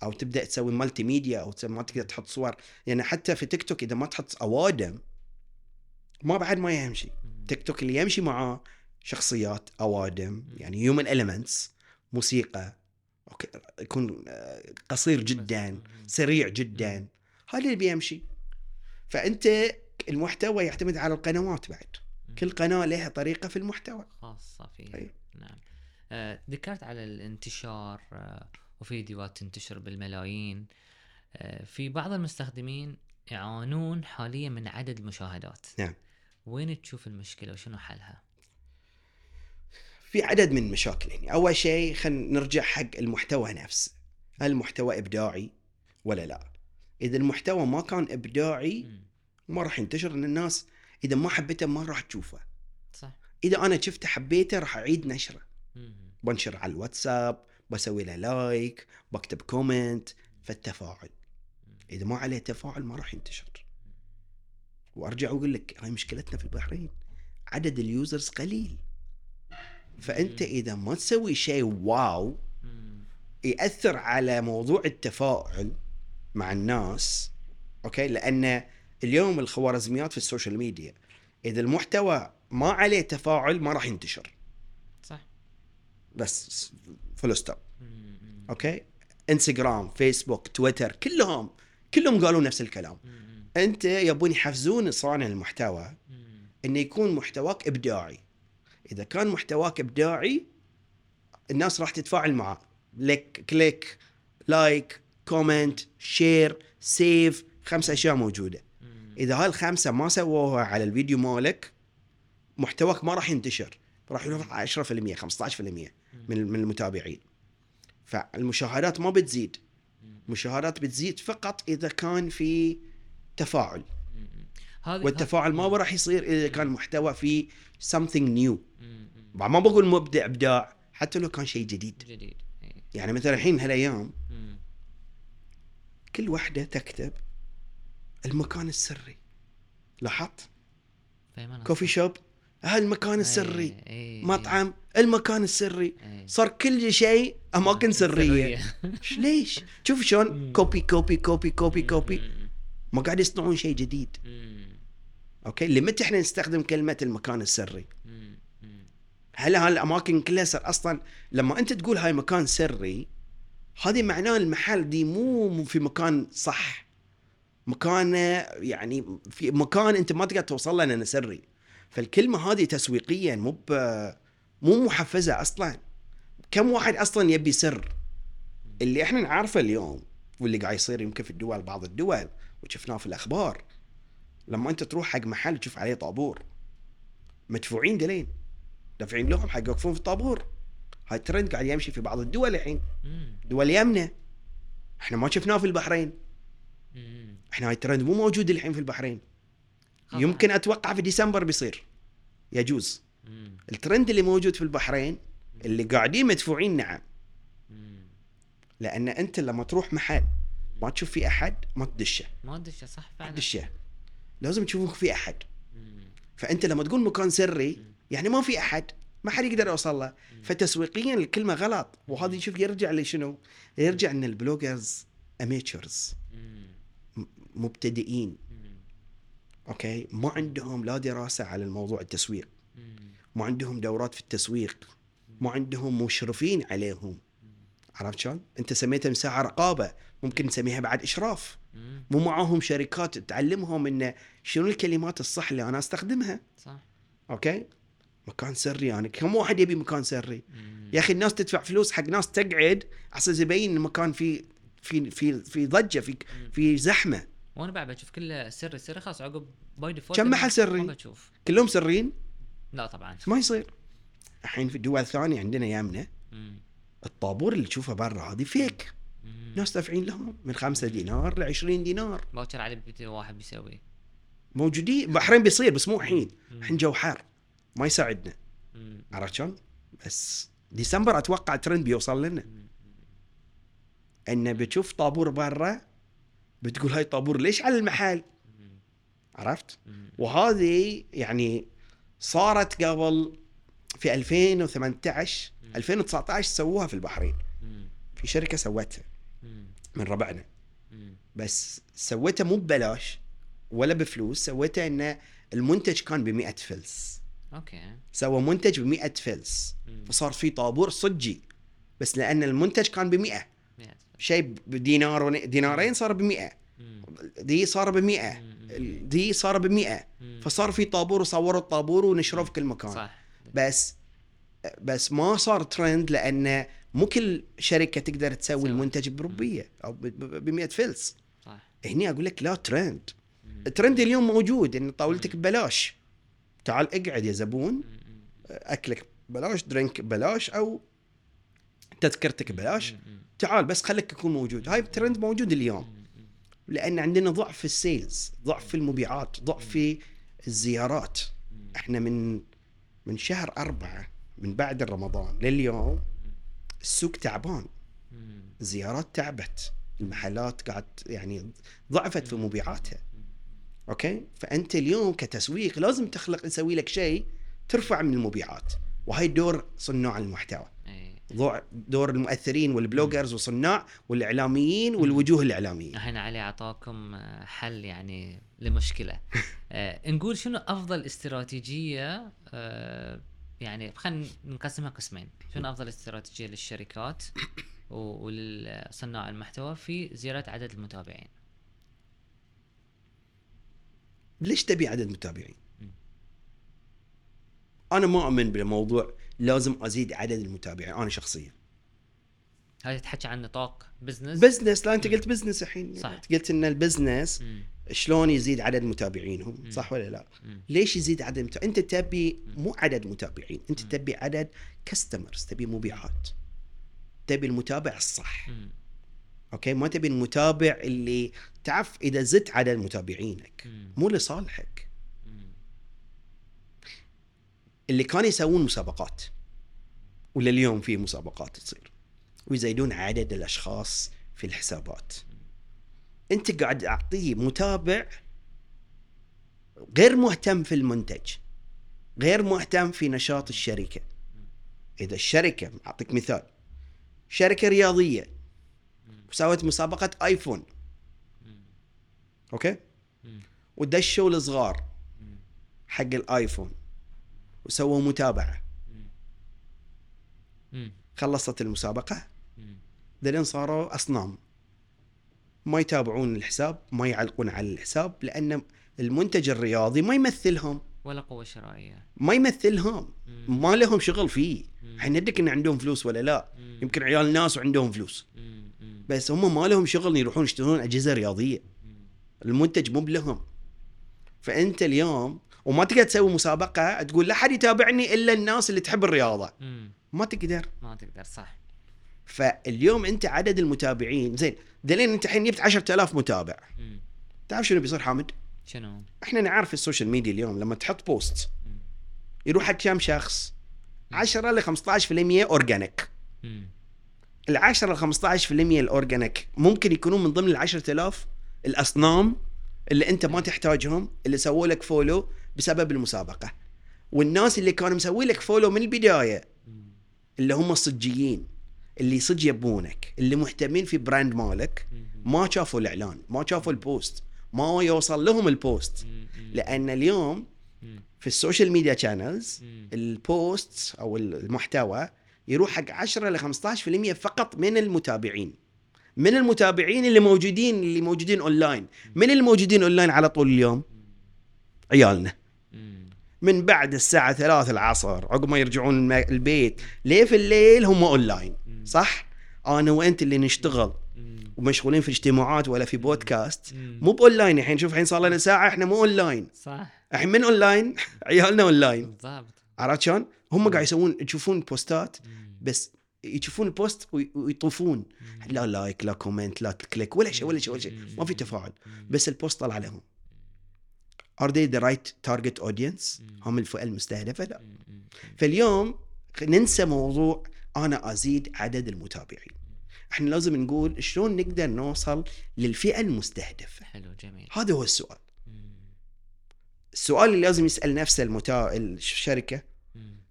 أو تبدأ تسوي multimedia أو ما تقدر تحط صور. يعني حتى في تيك توك إذا ما تحط أوادم ما بعد ما يمشي. تيك توك اللي يمشي معاه شخصيات أوادم يعني human elements موسيقى okay يكون آه، قصير جدا. سريع جدا هذا اللي بيمشي فأنت المحتوى يعتمد على القنوات بعد. كل قناة لها طريقة في المحتوى خاصة فيها أي. نعم آه، ذكرت على الانتشار آه، وفيديوهات تنتشر بالملايين آه، في بعض المستخدمين يعانون حاليا من عدد المشاهدات نعم. وين تشوف المشكلة وشنو حلها؟ في عدد من المشاكل يعني أول شيء خلينا نرجع حق المحتوى نفسه. هل المحتوى إبداعي ولا لا؟ إذا المحتوى ما كان إبداعي. ما راح ينتشر لأن الناس إذا ما حبيته ما راح تشوفه. صح. إذا أنا شفته حبيته راح أعيد نشره. بنشر على الواتساب بسوي له like بكتب comment فالتفاعل. إذا ما عليه تفاعل ما راح ينتشر. وأرجع واقول لك هاي مشكلتنا في البحرين. عدد ال users قليل. فأنت. إذا ما تسوي شيء wow. يأثر على موضوع التفاعل مع الناس okay لأن اليوم الخوارزميات في ال social media إذا المحتوى ما عليه تفاعل ما راح ينتشر صح بس full stop. okay إنستغرام فيسبوك تويتر كلهم كلهم قالوا نفس الكلام. أنت يبون يحفزون صانع المحتوى. إنه يكون محتواك إبداعي إذا كان محتواك إبداعي الناس راح تتفاعل معه. لك click like comment share save خمس أشياء موجودة. إذا هاي الخمسه ما سووها على الفيديو مالك محتواك ما راح ينتشر. راح يروح 10% 15% من من المتابعين. فالمشاهدات ما بتزيد. المشاهدات بتزيد فقط إذا كان في تفاعل. والتفاعل ما راح يصير إذا كان محتوى فيه something new. ما بقول مبدع ابداع حتى لو كان شيء جديد. جديد إيه. يعني مثلا الحين هالأيام. كل واحدة تكتب المكان السري. لاحظت. coffee shop هالمكان إيه، السري. إيه، مطعم المكان السري. صار كل شيء أماكن سرية. (laughs) ليش؟ شوف شلون. copy copy copy copy copy. ما قاعد يصنعون شيء جديد. أوكي؟ لمتى إحنا نستخدم كلمة المكان السري؟ مم. مم. هل هالاماكن كلها صار أصلا لما أنت تقول هاي مكان سري هذه معناه المحل دي مو في مكان صح مكان يعني في مكان أنت ما تقدر توصل له لأنه سري فالكلمة هذه تسويقيا مو مو محفزة أصلا كم واحد أصلا يبي سر اللي إحنا نعرفه اليوم واللي قاعد يصير يمكن في الدول بعض الدول وشفناه في الأخبار لما أنت تروح حق محل تشوف عليه طابور مدفوعين دلين دافعين لهم حق يوقفون في الطابور. هاي الترند قاعد يمشي في بعض الدول الحين. دول يمنى إحنا ما شفناه في البحرين. إحنا هاي الترند مو موجود الحين في البحرين. يمكن أتوقع في ديسمبر بيصير. يجوز. الترند اللي موجود في البحرين اللي قاعدين مدفوعين نعم. لأن أنت لما تروح محل ما تشوف في أحد ما تدشه. ما إيش صح فعلا. تدشه. لازم تشوفك في أحد. فأنت لما تقول مكان سري يعني ما في أحد ما حد يقدر يوصل له. فتسويقيا الكلمة غلط. وهذا شوف يرجع لشنو؟ يرجع إن ال bloggers amateurs. مبتدئين. okay؟ ما عندهم لا دراسة على الموضوع التسويق. ما عندهم دورات في التسويق. ما عندهم مشرفين عليهم. عرفت شلون؟ أنت سميتها مساحة رقابة. ممكن نسميها بعد إشراف. مو معاهم شركات تعلمهم إن شنو الكلمات الصح اللي أنا أستخدمها. صح. أوكي؟ مكان سري يعني. كم واحد يبي مكان سري. يا أخي الناس تدفع فلوس حق ناس تقعد على أساس يبين المكان في في في في ضجة في في زحمة. وأنا بعد بشوف كله سري سري خلاص عقب by default كم محل سري؟ بشوف. كلهم سرين لا طبعا. ما يصير. الحين في دول ثانية عندنا يمنى مم. الطابور اللي تشوفه برا هذه fake. مم. ناس دافعين لهم من خمسة دينار ل 20 دينار. باكر بيت واحد بيسوي. موجودين بحرين بيصير بس مو الحين. الحين جو حار. ما يساعدنا. عرفت شلون؟ بس ديسمبر أتوقع ترند بيوصل لنا. انه بتشوف طابور برا بتقول هاي طابور ليش على المحل؟ عرفت؟ وهذه يعني صارت قبل في 2018 مم. 2019 سووها في البحرين. في شركة سوتها. من ربعنا. بس سويتها مو ببلاش ولا بفلوس سويتها إن المنتج كان ب 100 فلس okay. سوى منتج ب 100 فلس. فصار في طابور صجي. بس لأن المنتج كان ب 100 مئة. شيء بدينار دينارين صار ب 100 مم. دي صار ب 100 مم. دي صار ب 100 مم. فصار في طابور وصوروا الطابور ونشروه في كل مكان. صح. بس بس ما صار ترند لأن مو كل شركة تقدر تسوي. المنتج بربية أو ب 100 فلس. صح. هني أقول لك لا ترند. الترند اليوم موجود. إن طاولتك ببلاش. تعال اقعد يا زبون. أكلك ببلاش drink ك ببلاش أو تذكرتك ببلاش مم. تعال بس خليك يكون موجود هاي الترند موجود اليوم. لأن عندنا ضعف في ال sales ضعف في المبيعات ضعف في الزيارات. إحنا من من شهر أربعة من بعد رمضان لليوم السوق تعبان. الزيارات تعبت المحلات قاعد يعني ضعفت في مبيعاتها okay؟ فأنت اليوم كتسويق لازم تخلق تسوي لك شيء ترفع من المبيعات. وهي دور صناع المحتوى. ضوع- دور المؤثرين وال bloggers والصناع والإعلاميين والوجوه الاعلاميين الحين علي أعطاكم آه، حل يعني لمشكلة. (laughs) آه، نقول شنو أفضل استراتيجية؟ آه، يعني خلينا نقسمها قسمين. شنو أفضل استراتيجية للشركات و- وللصناع المحتوى في زياده عدد المتابعين؟ ليش تبي عدد متابعين؟ أنا ما أؤمن بموضوع لازم أزيد عدد المتابعين أنا شخصيا هذه تحكي عن نطاق business business لا أنت قلت business الحين صح. قلت إن ال business. شلون يزيد عدد متابعينهم مم. صح ولا لا؟ مم. ليش يزيد عدد متابعين؟ أنت تبي مو عدد متابعين أنت مم. تبي عدد customers تبي مبيعات تبي المتابع الصح مم. أوكي ما تبي المتابع اللي تعرف إذا زدت عدد متابعينك. مو لصالحك. اللي كانوا يسوون مسابقات ولليوم في مسابقات تصير ويزيدون عدد الأشخاص في الحسابات أنت قاعد أعطيه متابع غير مهتم في المنتج غير مهتم في نشاط الشركة إذا الشركة أعطيك مثال شركة رياضية وسوت مسابقة آيفون. أوكي. ودشوا الصغار. حق الآيفون وسووا متابعة. خلصت المسابقة مم. ذلين صاروا أصنام ما يتابعون الحساب ما يعلقون على الحساب لأن المنتج الرياضي ما يمثلهم ولا قوة شرائية ما يمثلهم مم. ما لهم شغل فيه. إحنا ندرك ان عندهم فلوس ولا لا مم. يمكن عيال ناس وعندهم فلوس مم. مم. بس هم ما لهم شغل يروحون يشترون أجهزة رياضية. المنتج مو بلهم فأنت اليوم وما تقدر تسوي مسابقة تقول لا حد يتابعني إلا الناس اللي تحب الرياضة مم. ما تقدر ما تقدر صح فاليوم أنت عدد المتابعين زين دليل أنت الحين جبت 10000 متابع مم. تعرف شنو بيصير حامد؟ شنو؟ إحنا نعرف ال social media اليوم لما تحط post مم. يروح حق كم شخص 10 ل 15% organic. ال 10 ل 15% ال organic ممكن يكونون من ضمن ال 10000 الأصنام اللي أنت ما تحتاجهم اللي سووا لك follow بسبب المسابقة والناس اللي كانوا مسوي لك follow من البداية. اللي هم الصجيين اللي صج يبونك اللي مهتمين في brand مالك. ما شافوا الإعلان ما شافوا ال post ما يوصل لهم ال post. لأن اليوم. في ال social media channels. ال post أو المحتوى يروح حق 10 ل 15% فقط من المتابعين من المتابعين اللي موجودين اللي موجودين اونلاين من الموجودين اونلاين على طول اليوم عيالنا. من بعد الساعة 3 العصر عقب ما يرجعون البيت ليه في الليل هم اونلاين. صح؟ أنا وأنت اللي نشتغل. ومشغولين في اجتماعات ولا في بودكاست. مو باونلاين الحين شوف الحين صار لنا ساعة إحنا مو اونلاين صح الحين من اونلاين (laughs) عيالنا اونلاين بالضبط عرفت شلون؟ هم قاعد يسوون يشوفون post ات. بس يشوفون ال post وي- ويطوفون. لا like لا comment لا click ولا شيء ولا شيء ولا شيء. ما في تفاعل. بس ال post طلع لهم. are they the right target audience مم. هم الفئة المستهدفة؟ لا. فاليوم ننسى موضوع أنا أزيد عدد المتابعين. إحنا لازم نقول شلون نقدر نوصل للفئة المستهدفة؟ حلو جميل. هذا هو السؤال. السؤال اللي لازم يسأل نفسه المتا... الشركة.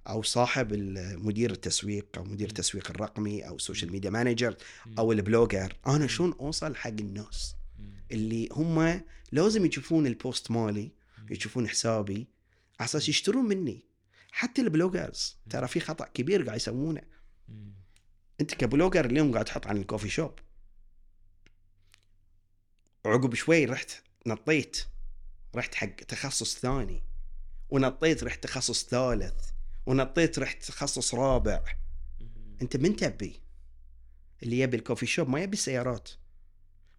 أو صاحب مدير التسويق أو مدير. التسويق الرقمي أو ال social media manager. أو ال blogger. أنا شلون أوصل حق الناس. اللي هم لازم يشوفون ال post مالي. يشوفون حسابي على أساس يشترون مني. حتى ال bloggers. ترى في خطأ كبير قاعد يسوونه. أنت ك blogger اليوم قاعد تحط عن ال coffee shop. عقب شوي رحت نطيت رحت حق تخصص ثاني. ونطيت رحت تخصص ثالث. ونطيت رحت تخصص رابع. أنت من تبي؟ اللي يبي ال coffee shop ما يبي السيارات.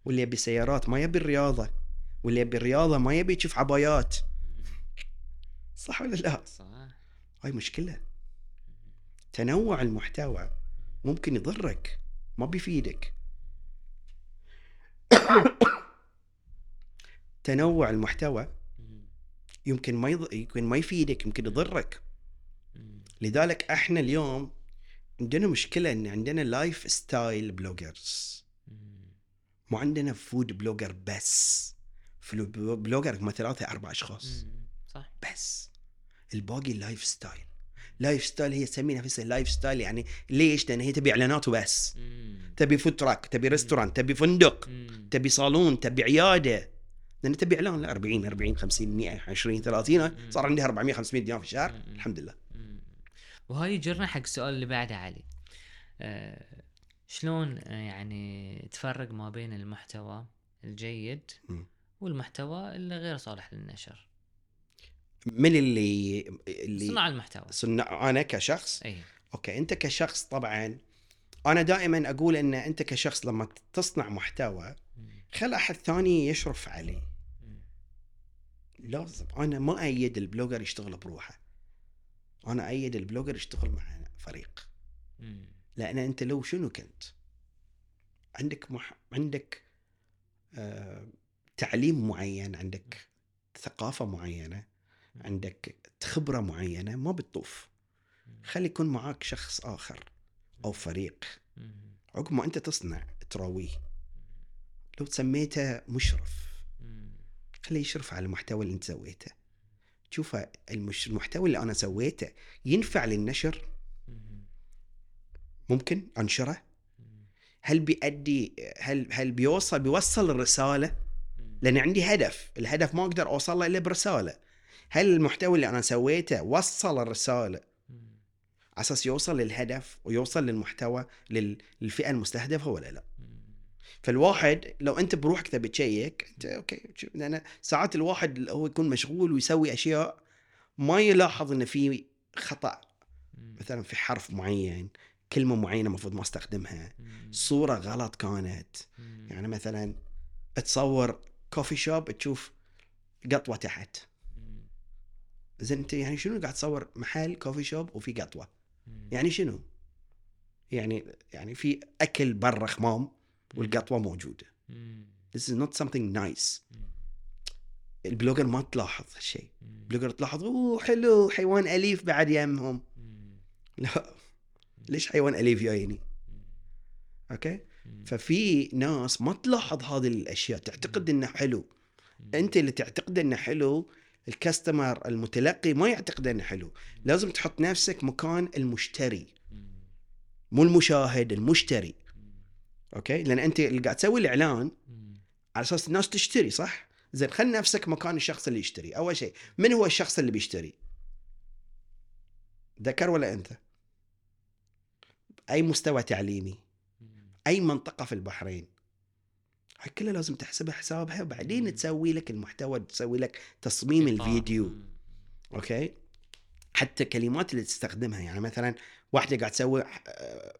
واللي يبي السيارات ما يبي الرياضة. واللي يبي الرياضة ما يبي يشوف عبايات. صح ولا لا؟ صح. هاي مشكلة. تنوع المحتوى ممكن يضرك ما بيفيدك. (coughs) تنوع المحتوى. يمكن ما يض... يمكن ما يفيدك يمكن يضرك. لذلك إحنا اليوم عندنا مشكلة إن عندنا lifestyle bloggers. مو عندنا food blogger بس food blogger هم ثلاثة أربع أشخاص مم. صح بس الباقي lifestyle lifestyle هي تسمي نفسها lifestyle يعني ليش؟ لأن هي تبي إعلانات وبس مم. تبي food truck تبي restaurant تبي فندق مم. تبي صالون تبي عيادة لأن تبي إعلان لا 40 40 50 100 20 30 صار عندها 400 500 دينار في الشهر. الحمد لله. وهاي يجرنا حق السؤال اللي بعده علي. أه شلون آه، يعني تفرق ما بين المحتوى الجيد. والمحتوى اللي غير صالح للنشر؟ من اللي اللي صناع المحتوى. صنع أنا كشخص؟ اي أوكي أنت كشخص طبعا أنا دائما أقول إن أنت كشخص لما تصنع محتوى. خل أحد ثاني يشرف عليه. لازم. أنا ما أيد ال blogger يشتغل بروحه. أنا ايد ال blogger يشتغل مع فريق. لأن أنت لو شنو كنت؟ عندك مح... عندك آه... تعليم معين عندك ثقافة معينة عندك خبرة معينة ما بتطوف. خلي يكون معاك شخص آخر أو فريق. عقب ما أنت تصنع تراويه. لو سميته مشرف. خليه يشرف على المحتوى اللي أنت سويته. تشوف المش... المحتوى اللي أنا سويته ينفع للنشر مم. ممكن أنشره. هل بيأدي هل هل بيوصل بيوصل الرسالة. لأن عندي هدف الهدف ما أقدر أوصل له إلا برسالة هل المحتوى اللي أنا سويته وصل الرسالة. على أساس يوصل للهدف ويوصل للمحتوى لل- للفئة المستهدفة ولا لا مم. فالواحد لو أنت بروحك تبي ت check أنت okay لأن ساعات الواحد هو يكون مشغول ويسوي أشياء ما يلاحظ ان في خطأ. مثلا في حرف معين كلمة معينة المفروض ما أستخدمها. صورة غلط كانت. يعني مثلا تصور coffee shop تشوف قطوة تحت. زين أنت يعني شنو قاعد تصور محل coffee shop وفي قطوة. يعني شنو يعني يعني في أكل برا خمام والقطوة موجودة. this is not something nice. ال blogger ما تلاحظ هالشيء. ال blogger تلاحظ أوه حلو حيوان أليف بعد يمهم. لا. ليش حيوان أليف جايني okay. ففي ناس ما تلاحظ هذه الأشياء. تعتقد إنه حلو. أنت اللي تعتقد إنه حلو الكاستمر المتلقي ما يعتقد إنه حلو. لازم تحط نفسك مكان المشتري. مو المشاهد المشتري. أوكي؟ لأن أنت اللي قاعد تسوي الإعلان. على أساس الناس تشتري صح؟ زين خل نفسك مكان الشخص اللي يشتري. أول شيء من هو الشخص اللي بيشتري؟ ذكر ولا أنثى؟ أي مستوى تعليمي. أي منطقة في البحرين؟ هاي كلها لازم تحسبها حسابها وبعدين تسوي لك المحتوى تسوي لك تصميم. الفيديو. okay؟ حتى كلمات اللي تستخدمها يعني مثلا واحدة قاعد تسوي آه،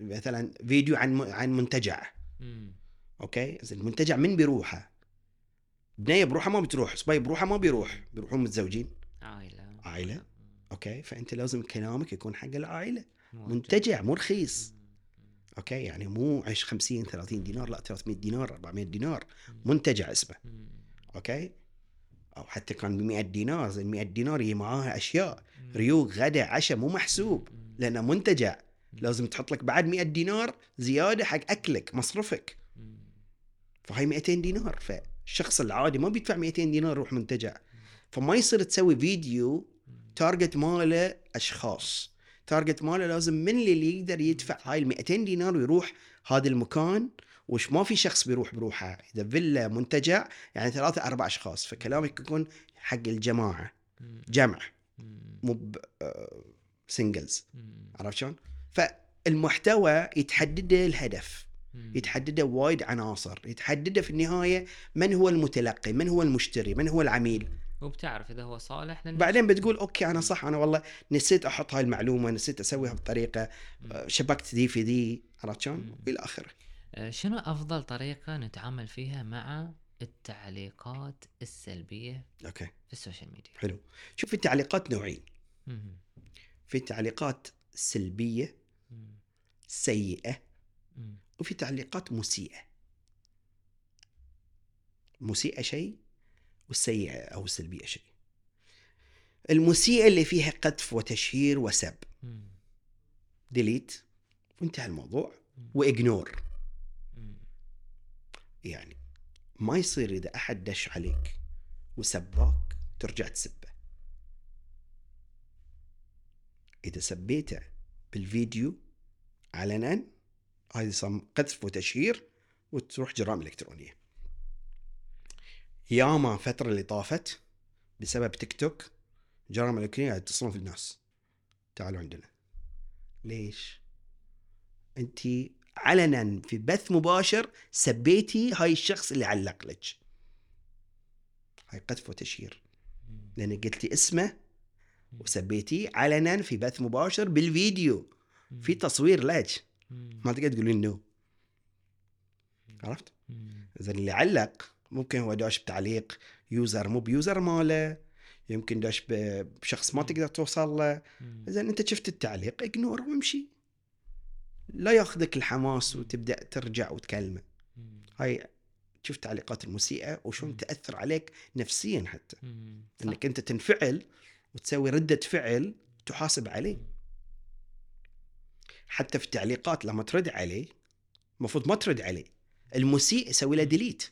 مثلا فيديو عن عن منتجع مم. okay زين المنتجع من بيروحه بنية بروحها ما بتروح صبي بروحها ما بيروح بيروحون متزوجين عائلة. مم. okay فأنت لازم كلامك يكون حق العائلة. منتجع مو رخيص. okay يعني مو عيش 50 30 دينار لا 300 دينار 400 دينار. منتجع اسمه. okay أو حتى كان ب 100 دينار زين 100 دينار يجي معاها أشياء. ريوق غدا عشاء مو محسوب. لأنه منتجع لازم تحط لك بعد 100 دينار زيادة حق أكلك مصرفك. فهي 200 دينار فالشخص العادي ما بيدفع 200 دينار يروح منتجع فما يصير تسوي فيديو. target ماله أشخاص target ماله لازم من اللي يقدر يدفع هاي ال 200 دينار ويروح هذا المكان وش ما في شخص بيروح بروحه إذا فيلا منتجع يعني ثلاثة أربع أشخاص فكلامك يكون حق الجماعة. جمع. مو singles مم. عرفت شلون؟ فالمحتوى يتحدده الهدف. يتحدده وايد عناصر يتحدده في النهاية من هو المتلقي من هو المشتري من هو العميل وبتعرف إذا هو صالح لأن بعدين بتقول okay أنا صح أنا والله نسيت أحط هاي المعلومة نسيت أسويها بطريقة آه، شبكت ذي في ذي عرفت شلون؟ والى آخره آه، شنو أفضل طريقة نتعامل فيها مع التعليقات السلبية okay في ال social media؟ حلو شوف التعليقات نوعين مم. في تعليقات سلبية مم. سيئة مم. وفي تعليقات مسيئة مسيئة شيء والسيئه أو السلبيه شيء المسيئة اللي فيها قذف وتشهير وسب. ديليت وانتهى الموضوع. وإجنور. يعني ما يصير إذا أحد دش عليك وسباك ترجع تسبه. إذا سبيته بالفيديو علنا هذه قذف وتشهير وتروح جرائم إلكترونية. ياما الفترة اللي طافت بسبب تيك توك جرائم إلكترونية يتصلون في الناس. تعالوا عندنا. ليش؟ انت علنا في بث مباشر سبيتي هاي الشخص اللي علق لك. هاي قذف وتشهير. لأن قلتي اسمه وسبيتيه علنا في بث مباشر بالفيديو في تصوير لك. ما تقدر تقولين no. عرفت؟ اذا اللي علق ممكن هو داش بتعليق user مو ب user ماله. يمكن داش بشخص ما تقدر توصل له. اذا أنت شفت التعليق ignore وامشي. لا ياخذك الحماس وتبدأ ترجع وتكلمه. هاي شوف تعليقات المسيئه وشلون. تأثر عليك نفسيا حتى. إنك أنت تنفعل وتسوي ردة فعل تحاسب عليه حتى في التعليقات لما ترد عليه المفروض ما ترد عليه المسيء يسوي له delete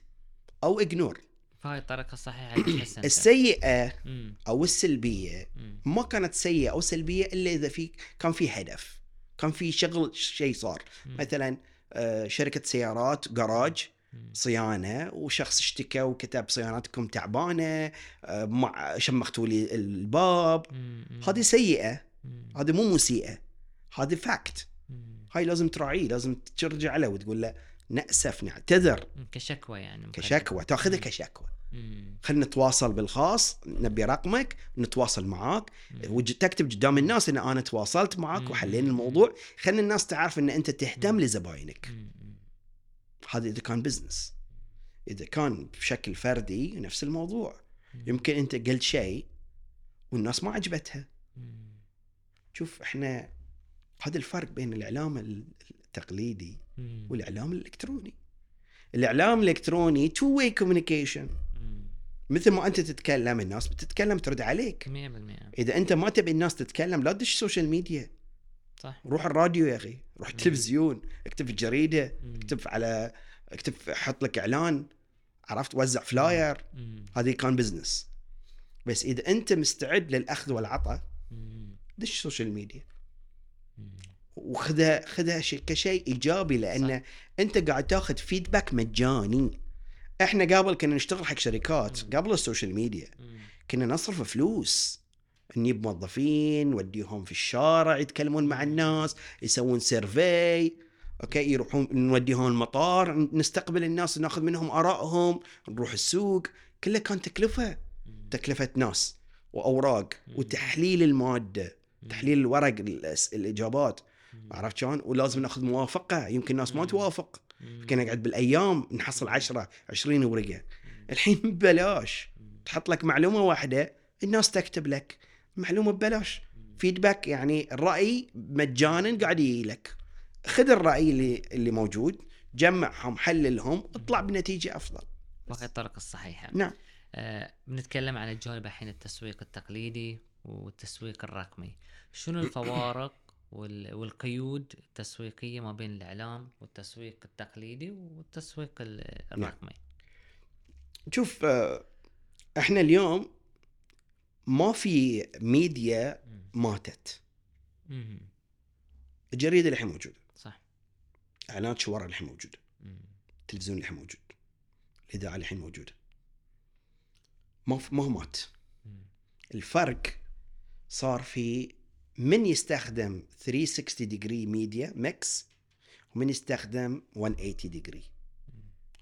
أو ignore فهاي الطريقة الصحيحة. (clears throat) أو السلبية مم. ما كانت سيئة أو سلبية إلا إذا في كان في هدف كان في شغل شيء صار. مثلا آه، شركة سيارات جراج. صيانة وشخص اشتكى وكتب صيانتكم تعبانة آه، مع شمختوا لي الباب. هذه سيئة. هذه مو مسيئة هذه فاكت. هاي لازم تراعيه لازم ترجع له وتقول له نأسف نعتذر كشكوى يعني. كشكوى تاخذها. كشكوى. خلينا نتواصل بالخاص نبي رقمك نتواصل معاك تكتب قدام الناس إن أنا تواصلت معك. وحلينا الموضوع خلي الناس تعرف إن أنت تهتم. لزباينك. هذا إذا كان business إذا كان بشكل فردي نفس الموضوع. يمكن أنت قلت شيء والناس ما عجبتها. شوف إحنا هذا الفرق بين الإعلام التقليدي. والإعلام الإلكتروني الإعلام الإلكتروني two-way communication. مثل ما أنت تتكلم الناس بتتكلم ترد عليك. 100% إذا أنت ما تبي الناس تتكلم لا تدش social media صح. روح الراديو يا أخي روح. التلفزيون اكتب في الجريدة. اكتب على اكتب حط لك إعلان عرفت؟ وزع flyer. هذه كان business بس إذا أنت مستعد للأخذ والعطاء. دش social media. وخذها خذها شيء كشيء إيجابي لأن أنت قاعد تاخذ feedback مجاني. إحنا قبل كنا نشتغل حق شركات. قبل ال social media. كنا نصرف فلوس نجيب موظفين نوديهم في الشارع يتكلمون مع الناس يسوون survey okay يروحون نوديهم المطار نستقبل الناس ناخذ منهم آرائهم نروح السوق كله كان تكلفة. تكلفة ناس وأوراق. وتحليل المادة. تحليل الورق الإجابات. عرفت شلون ولازم ناخذ موافقة يمكن الناس ما. توافق. كنا نقعد بالأيام نحصل 10 20 ورقة. الحين ببلاش. تحط لك معلومة واحدة الناس تكتب لك. معلومه ببلاش. فيدباك يعني الراي مجانا قاعد يجي لك. خذ الرأي اللي اللي موجود جمعهم حللهم اطلع بنتيجة أفضل. وهي الطرق الصحيحة. نعم. آه بنتكلم عن الجانب الحين التسويق التقليدي والتسويق الرقمي. شنو (clears throat) الفوارق والقيود التسويقية ما بين الإعلام والتسويق التقليدي والتسويق ال- الرقمي. شوف آه، إحنا اليوم ما في ميديا. ماتت. مم. الجريدة الحين موجودة. صح. إعلانات شوارع الحين موجودة. مم. التلفزيون الحين موجود. الإذاعة الحين موجودة. ما ما مات. مم. الفرق صار في من يستخدم 360 degree media mix ومن يستخدم 180 degree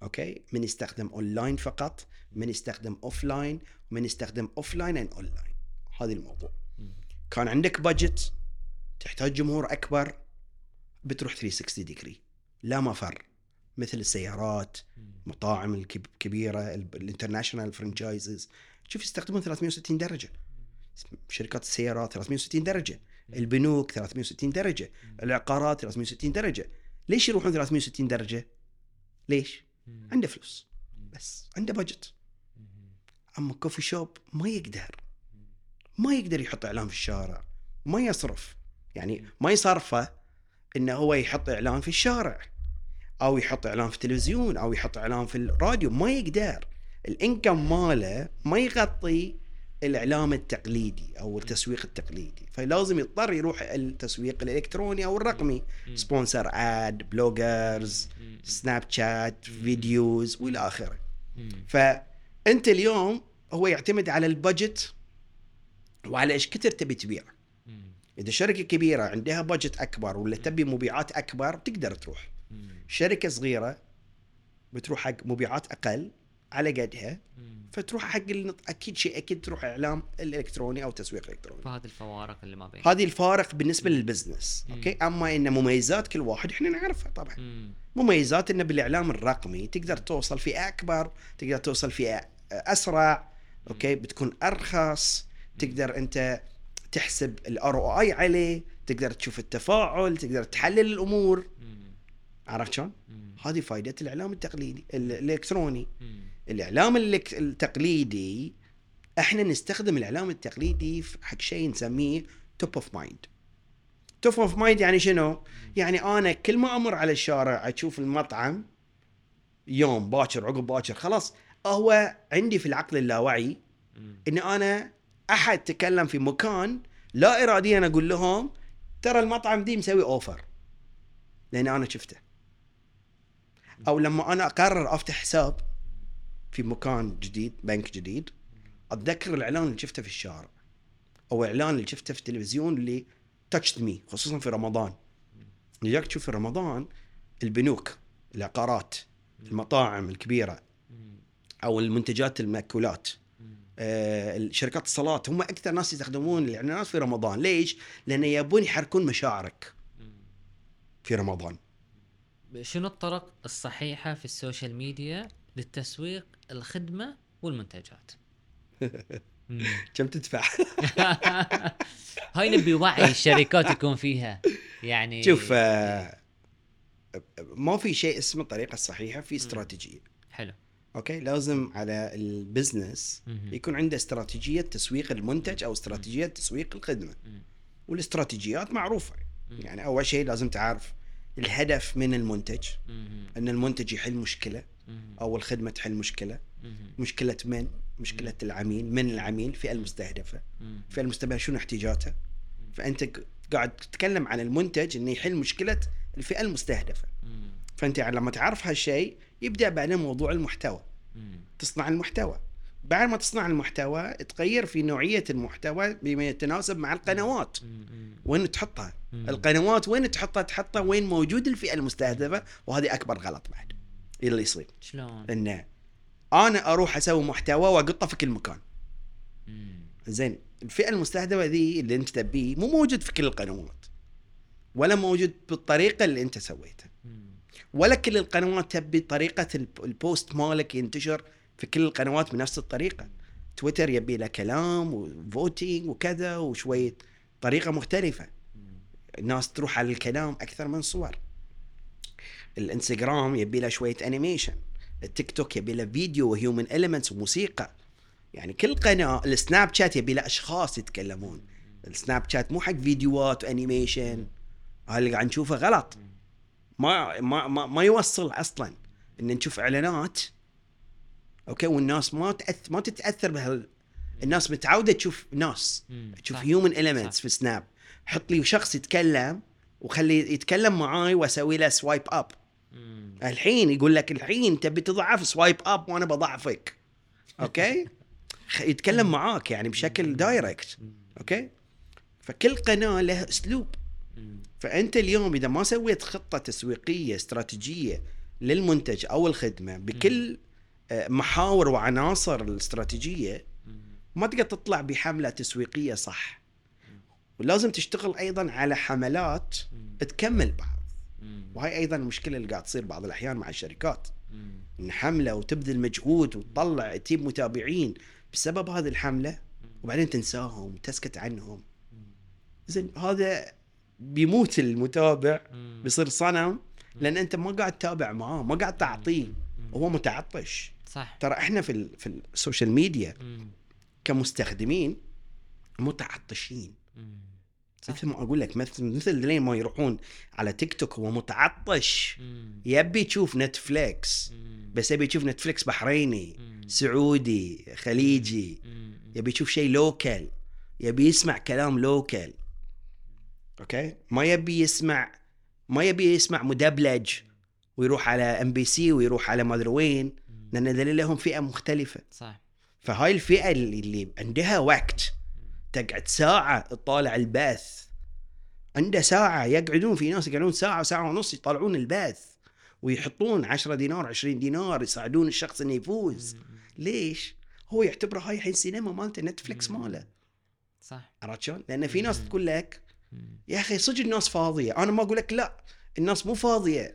okay من يستخدم اونلاين فقط من يستخدم offline ومن يستخدم offline and online هذا الموضوع. كان عندك budget تحتاج جمهور أكبر بتروح 360 degree لا مفر. مثل السيارات. مطاعم الكب- الكبيره ال- ال international franchises شوف يستخدمون 360 درجة. شركات السيارات 360 درجة البنوك 360 درجة العقارات 360 درجة. ليش يروحون 360 درجة؟ ليش. عنده فلوس. بس عنده بجت. أما كوفي شوب ما يقدر. ما يقدر يحط إعلان في الشارع. ما يصرف. يعني ما يصرفه إنه هو يحط إعلان في الشارع أو يحط إعلان في التلفزيون أو يحط إعلان في الراديو. ما يقدر. الإنكم ماله ما يغطي الإعلام التقليدي أو التسويق التقليدي فلازم يضطر يروح التسويق الإلكتروني أو الرقمي. sponsored bloggers. سناب شات videos وإلى آخره. فأنت اليوم هو يعتمد على ال budget وعلى إيش كثر تبي تبيع. إذا شركة كبيرة عندها budget أكبر ولا تبي مبيعات أكبر تقدر تروح. شركة صغيرة بتروح حق مبيعات أقل على قدها مم. فتروح حق النط... أكيد شيء أكيد تروح إعلام الإلكتروني أو تسويق إلكتروني فهذه الفوارق اللي ما بين هذه الفارق بالنسبة لل business مم. okay أما إن مميزات كل واحد إحنا نعرفها طبعا مم. مميزات انه بالإعلام الرقمي تقدر توصل فئة أكبر تقدر توصل فئة أسرع okay بتكون أرخص تقدر أنت تحسب ال ROI عليه تقدر تشوف التفاعل تقدر تحلل الأمور مم. عرفت شلون؟ مم. هذه فائده الإعلام التقليدي ال- الإلكتروني مم. الإعلام التقليدي إحنا نستخدم الإعلام التقليدي في- حق شيء نسميه top of mind top of mind يعني شنو؟ يعني أنا كل ما أمر على الشارع أشوف المطعم يوم باكر عقب باكر خلاص هو عندي في العقل اللاواعي. إن أنا أحد تكلم في مكان لا اراديا أقول لهم ترى المطعم ذي مسوي offer لأن أنا شفته. أو لما أنا أقرر أفتح حساب في مكان جديد بنك جديد أتذكر الإعلان اللي شفته في الشارع أو إعلان اللي شفته في التلفزيون اللي touched me خصوصا في رمضان لذلك تشوف في رمضان البنوك العقارات المطاعم الكبيرة. أو المنتجات المأكولات مم. آه، شركات الاتصالات هم أكثر ناس يستخدمون الإعلانات في رمضان ليش؟ لأن يبون يحركون مشاعرك. في رمضان شنو الطرق الصحيحة في ال social media للتسويق الخدمة والمنتجات؟ (laughs) كم تدفع؟ (laughs) هاي نبي وعي الشركات يكون فيها يعني شوف آه، ما في شيء اسمه الطريقة الصحيحة في استراتيجية حلو okay لازم على ال business. يكون عنده استراتيجية تسويق المنتج أو استراتيجية تسويق الخدمة. والاستراتيجيات معروفة. يعني أول شيء لازم تعرف الهدف من المنتج. إن المنتج يحل مشكلة. أو الخدمة تحل مشكلة. مشكلة من مشكلة العميل من العميل الفئه المستهدفة. الفئه المستهدفة شنو احتياجاته فأنت قاعد تتكلم عن المنتج إنه يحل مشكلة الفئة المستهدفة. فأنت لما تعرف هالشيء يبدأ بعدين موضوع المحتوى. تصنع المحتوى بعد ما تصنع المحتوى تغير في نوعية المحتوى بما يتناسب مع القنوات. وين تحطها. القنوات وين تحطها؟ تحطها وين موجود الفئة المستهدفة وهذه أكبر غلط بعد. اللي يصير. شلون؟ انه أنا أروح أسوي محتوى وأقطه في كل مكان. زين الفئة المستهدفة ذي اللي أنت تبيه مو موجود في كل القنوات. ولا موجود بالطريقة اللي أنت سويتها. ولا كل القنوات تبي طريقة ال p- ال post مالك ينتشر. في كل القنوات بنفس الطريقة. تويتر يبي له كلام و voting وكذا وشوية طريقة مختلفة. الناس تروح على الكلام أكثر من صور. الإنستغرام يبي له شوية animation التيك توك يبي له فيديو و human elements وموسيقى. يعني كل قناة السناب شات يبي له أشخاص يتكلمون. السناب شات مو حق فيديوهات و animation هذا اللي قاعد نشوفه غلط. ما ما ما, ما يوصل أصلا. إن نشوف إعلانات okay؟ والناس ما تأث ما تتأثر بهال الناس متعودة تشوف ناس. تشوف. human elements. في سناب حط لي شخص يتكلم وخلي يتكلم معاي وأسوي له swipe up مم. الحين يقول لك الحين تبي تضعف swipe up وأنا بضعفك. okay؟ يتكلم معاك يعني بشكل direct okay؟ فكل قناة لها أسلوب. فأنت اليوم إذا ما سويت خطة تسويقية استراتيجية للمنتج أو الخدمة بكل محاور وعناصر الاستراتيجية. ما تقدر تطلع بحملة تسويقية صح ولازم تشتغل أيضا على حملات. تكمل بعض. وهي أيضا المشكلة اللي قاعد تصير بعض الأحيان مع الشركات. إن حملة وتبذل مجهود وتطلع تجيب متابعين بسبب هذه الحملة وبعدين تنساهم وتسكت عنهم زين هذا بيموت المتابع. بيصير صنم لأن أنت ما قاعد تتابع معاه ما قاعد تعطيه هو متعطش صح ترى إحنا في ال في السوشيال ميديا مم. كمستخدمين متعطشين مم. صح. مثل ما أقول لك مثل مثل لين ما يروحون على تيك توك هو متعطش مم. يبي يشوف نتفليكس مم. بس يبي يشوف نتفليكس بحريني مم. سعودي خليجي مم. يبي يشوف شيء local يبي يسمع كلام local okay ما يبي يسمع ما يبي يسمع مدبلج ويروح على ام بي سي ويروح على ما ادري وين لأن ذلك لهم فئة مختلفة. صح فهاي الفئة اللي, عندها وقت تقعد ساعة تطالع البث. عنده ساعة يقعدون في ناس يقعدون ساعة وساعه ونص يطالعون البث. ويحطون 10 دينار 20 دينار يساعدون الشخص إنه يفوز. ليش؟ هو يعتبره هاي الحين سينما مالته نتفلكس. ماله. صح. عرفت شلون؟ لأن في ناس. تقول لك. يا أخي صدق الناس فاضية. أنا ما أقول لك لا الناس مو فاضية.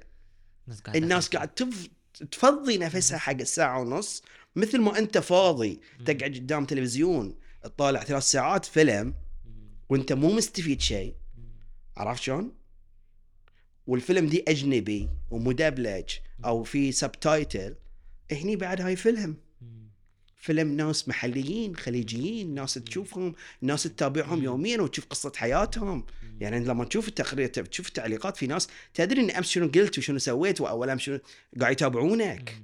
الناس. قاعد تف... تفضي نفسها حق الساعة ونص مثل ما أنت فاضي. تقعد قدام تلفزيون تطالع ثلاث ساعات فيلم. وأنت مو مستفيد شيء. عرفت شلون؟ والفيلم دي أجنبي ومدبلج أو في subtitle هني بعد هاي فيلم. فيلم ناس محليين خليجيين ناس تشوفهم ناس تتابعهم. يوميا وتشوف قصة حياتهم. يعني لما تشوف التقرير تشوف التعليقات في ناس تدري إن امس شنو قلت وشنو سويت وأول امس شنو قاعد يتابعونك.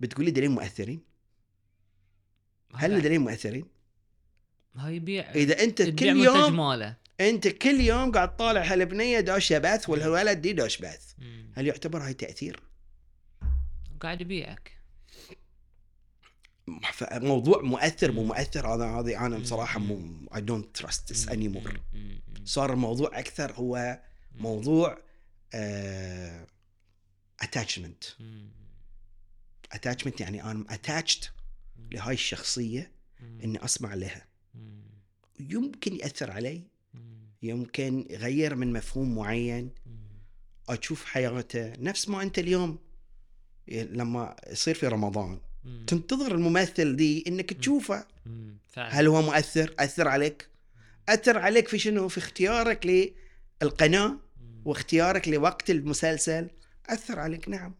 بتقول لي دليل مؤثرين هل دليل مؤثرين هاي يبيع إذا أنت كل يوم ماله أنت كل يوم قاعد طالع هالبنيه داشه بث والولد دي داش بث. هل يعتبر هاي تأثير؟ قاعد يبيعك موضوع مؤثر مو. مؤثر هذا هذه أنا. بصراحة مو I don't trust this anymore. صار الموضوع أكثر هو موضوع آه، attachment مم. attachment يعني أنا attached لهاي الشخصية. إني أسمع لها. يمكن يأثر علي. يمكن يغير من مفهوم معين. أشوف حياته نفس ما أنت اليوم لما يصير في رمضان مم. تنتظر الممثل دي إنك تشوفه. هل هو مؤثر؟ أثر عليك؟ أثر عليك في شنو؟ في اختيارك القناه مم. واختيارك لوقت المسلسل. أثر عليك نعم.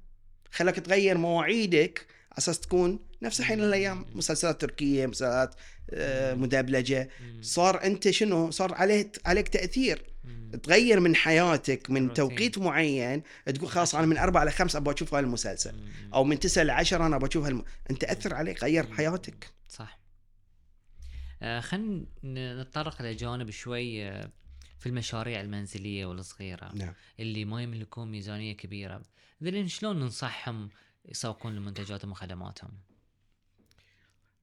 خلاك تغير مواعيدك على أساس تكون نفس الحين الأيام. مسلسلات تركية مسلسلات آه، مدبلجة. صار أنت شنو؟ صار عليه عليك تأثير. تغير من حياتك من روتين. توقيت معين تقول خلاص أنا من أربعة لخمسة أبغى أشوف هذا المسلسل. مم. أو من تسعة لعشرة أنا أبغى أشوف هالم... أنت اثر عليك غير. حياتك. صح. آه خلينا نتطرق لجانب شوي آه، في المشاريع المنزلية والصغيرة نعم. اللي ما يملكون ميزانية كبيرة. ذلين شلون ننصحهم يسوقون لمنتجاتهم وخدماتهم؟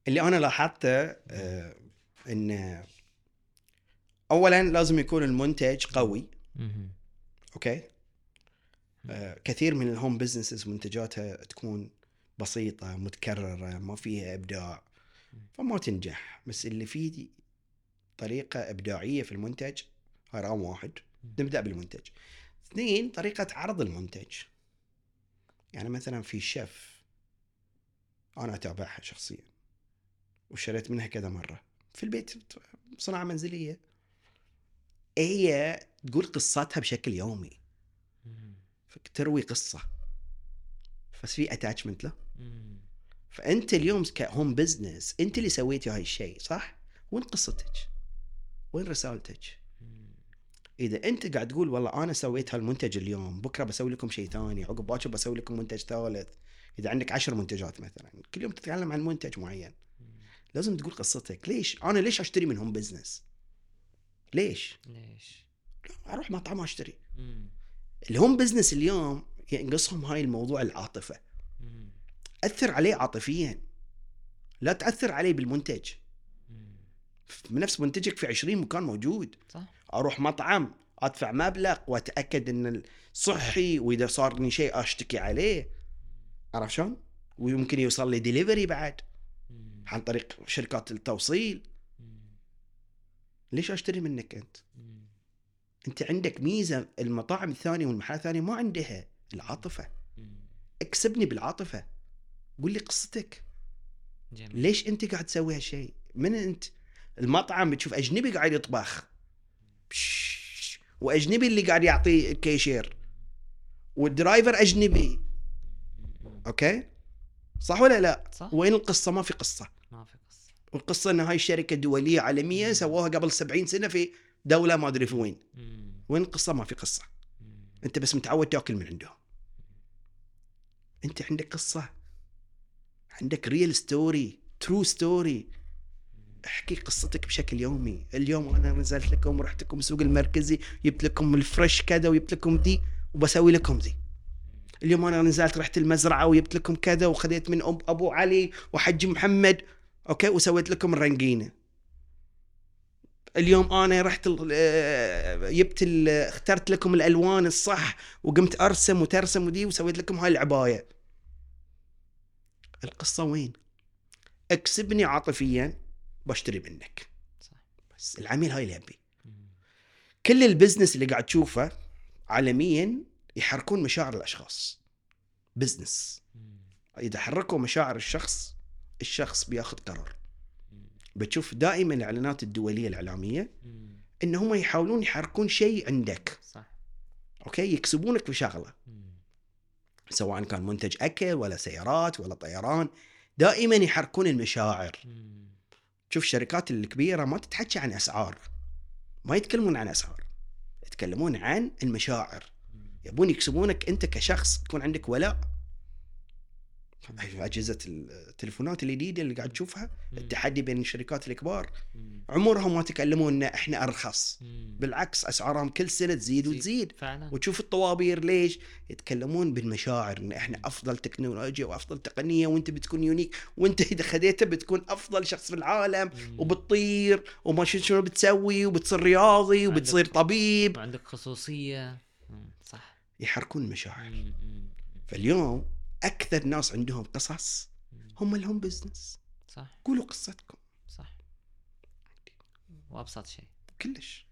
اللي أنا لاحظته آه إن اولا لازم يكون المنتج قوي. okay؟ آه كثير من ال home businesses منتجاتها تكون بسيطة متكررة ما فيها إبداع. فما تنجح. بس اللي فيه طريقة إبداعية في المنتج هاي رقم واحد. نبدأ بالمنتج. اثنين طريقة عرض المنتج. يعني مثلا في شيف أنا أتابعها شخصيا وشريت منها كذا مرة. في البيت صناعة منزلية. هي تقول قصتها بشكل يومي. تروي قصة بس في attachment له. فأنت اليوم ك home business أنت اللي سويتي هاي الشيء صح؟ وين قصتك؟ وين رسالتك؟ إذا أنت قاعد تقول والله أنا سويت هالمنتج اليوم بكرة بسوي لكم شيء ثاني عقب باكر بسوي لكم منتج ثالث إذا عندك عشر منتجات مثلا كل يوم تتكلم عن منتج معين لازم تقول قصتك ليش أنا ليش أشتري من home business ليش ليش؟ أروح مطعم أشتري مم. ال home business اليوم ينقصهم هاي الموضوع العاطفة مم. أثر عليه عاطفيا لا تأثر عليه بالمنتج مم. نفس منتجك في 20 مكان موجود صح؟ أروح مطعم أدفع مبلغ وأتأكد إن صحي وإذا صارني شيء أشتكي عليه عرفت شلون؟ ويمكن يوصل لي ديليفري بعد. عن طريق شركات التوصيل. ليش أشتري منك أنت؟ مم. أنت عندك ميزة المطاعم الثانية والمحلات الثانية ما عندها العاطفة مم. اكسبني بالعاطفة قول لي قصتك جميل ليش أنت قاعد تسوي هالشيء؟ من أنت؟ المطعم بتشوف أجنبي قاعد يطبخ بش- وأجنبي اللي قاعد يعطي cashier وال driver أجنبي. okay؟ صح ولا لا؟ صح؟ وين القصة؟ ما في قصة، القصة إن هاي الشركة دولية عالمية. سووها قبل 70 سنة في دولة ما أدري في وين،. وين القصة؟ ما في قصة،. أنت بس متعود تأكل من عندهم. أنت عندك قصة عندك real story true story احكي قصتك بشكل يومي اليوم أنا نزلت لكم ورحت لكم السوق المركزي جبت لكم ال fresh كذا وجبت لكم دي وبسوي لكم ذي اليوم أنا نزلت رحت المزرعة وجبت لكم كذا وخذيت من أب أبو علي وحج محمد okay؟ وسويت لكم الرنقينه اليوم أنا رحت آه، جبت اخترت لكم الألوان الصح وقمت أرسم وترسم ودي وسويت لكم هاي العباية. القصة وين؟ اكسبني عاطفيا بشتري منك. بس العميل هاي اللي يبي. كل ال business اللي قاعد تشوفه عالميا يحركون مشاعر الأشخاص. business. إذا حركوا مشاعر الشخص الشخص بياخذ قرار. بتشوف دائما الإعلانات الدولية الإعلامية. إن هم يحاولون يحركون شيء عندك صح okay يكسبونك بشغله. سواء كان منتج أكل ولا سيارات ولا طيران دائما يحركون المشاعر. شوف الشركات الكبيرة ما تتحكي عن أسعار ما يتكلمون عن أسعار يتكلمون عن المشاعر. يبون يكسبونك أنت كشخص يكون عندك ولاء أجهزة التليفونات الجديدة اللي قاعد تشوفها. التحدي بين الشركات الكبار. عمرهم ما تكلمون إن إحنا أرخص. بالعكس أسعارهم كل سنة تزيد تزيد. وتزيد فعلا وتشوف الطوابير ليش يتكلمون بالمشاعر إن إحنا أفضل تكنولوجيا وأفضل تقنية وأنت بتكون يونيك وأنت إذا خذيته بتكون أفضل شخص في العالم. وبتطير وما شنو بتسوي وبتصير رياضي وبتصير طبيب وعندك خصوصية مم. صح يحركون المشاعر. فاليوم أكثر ناس عندهم قصص. هم لهم business صح. قولوا قصتكم. صح. وأبسط شيء. كلش.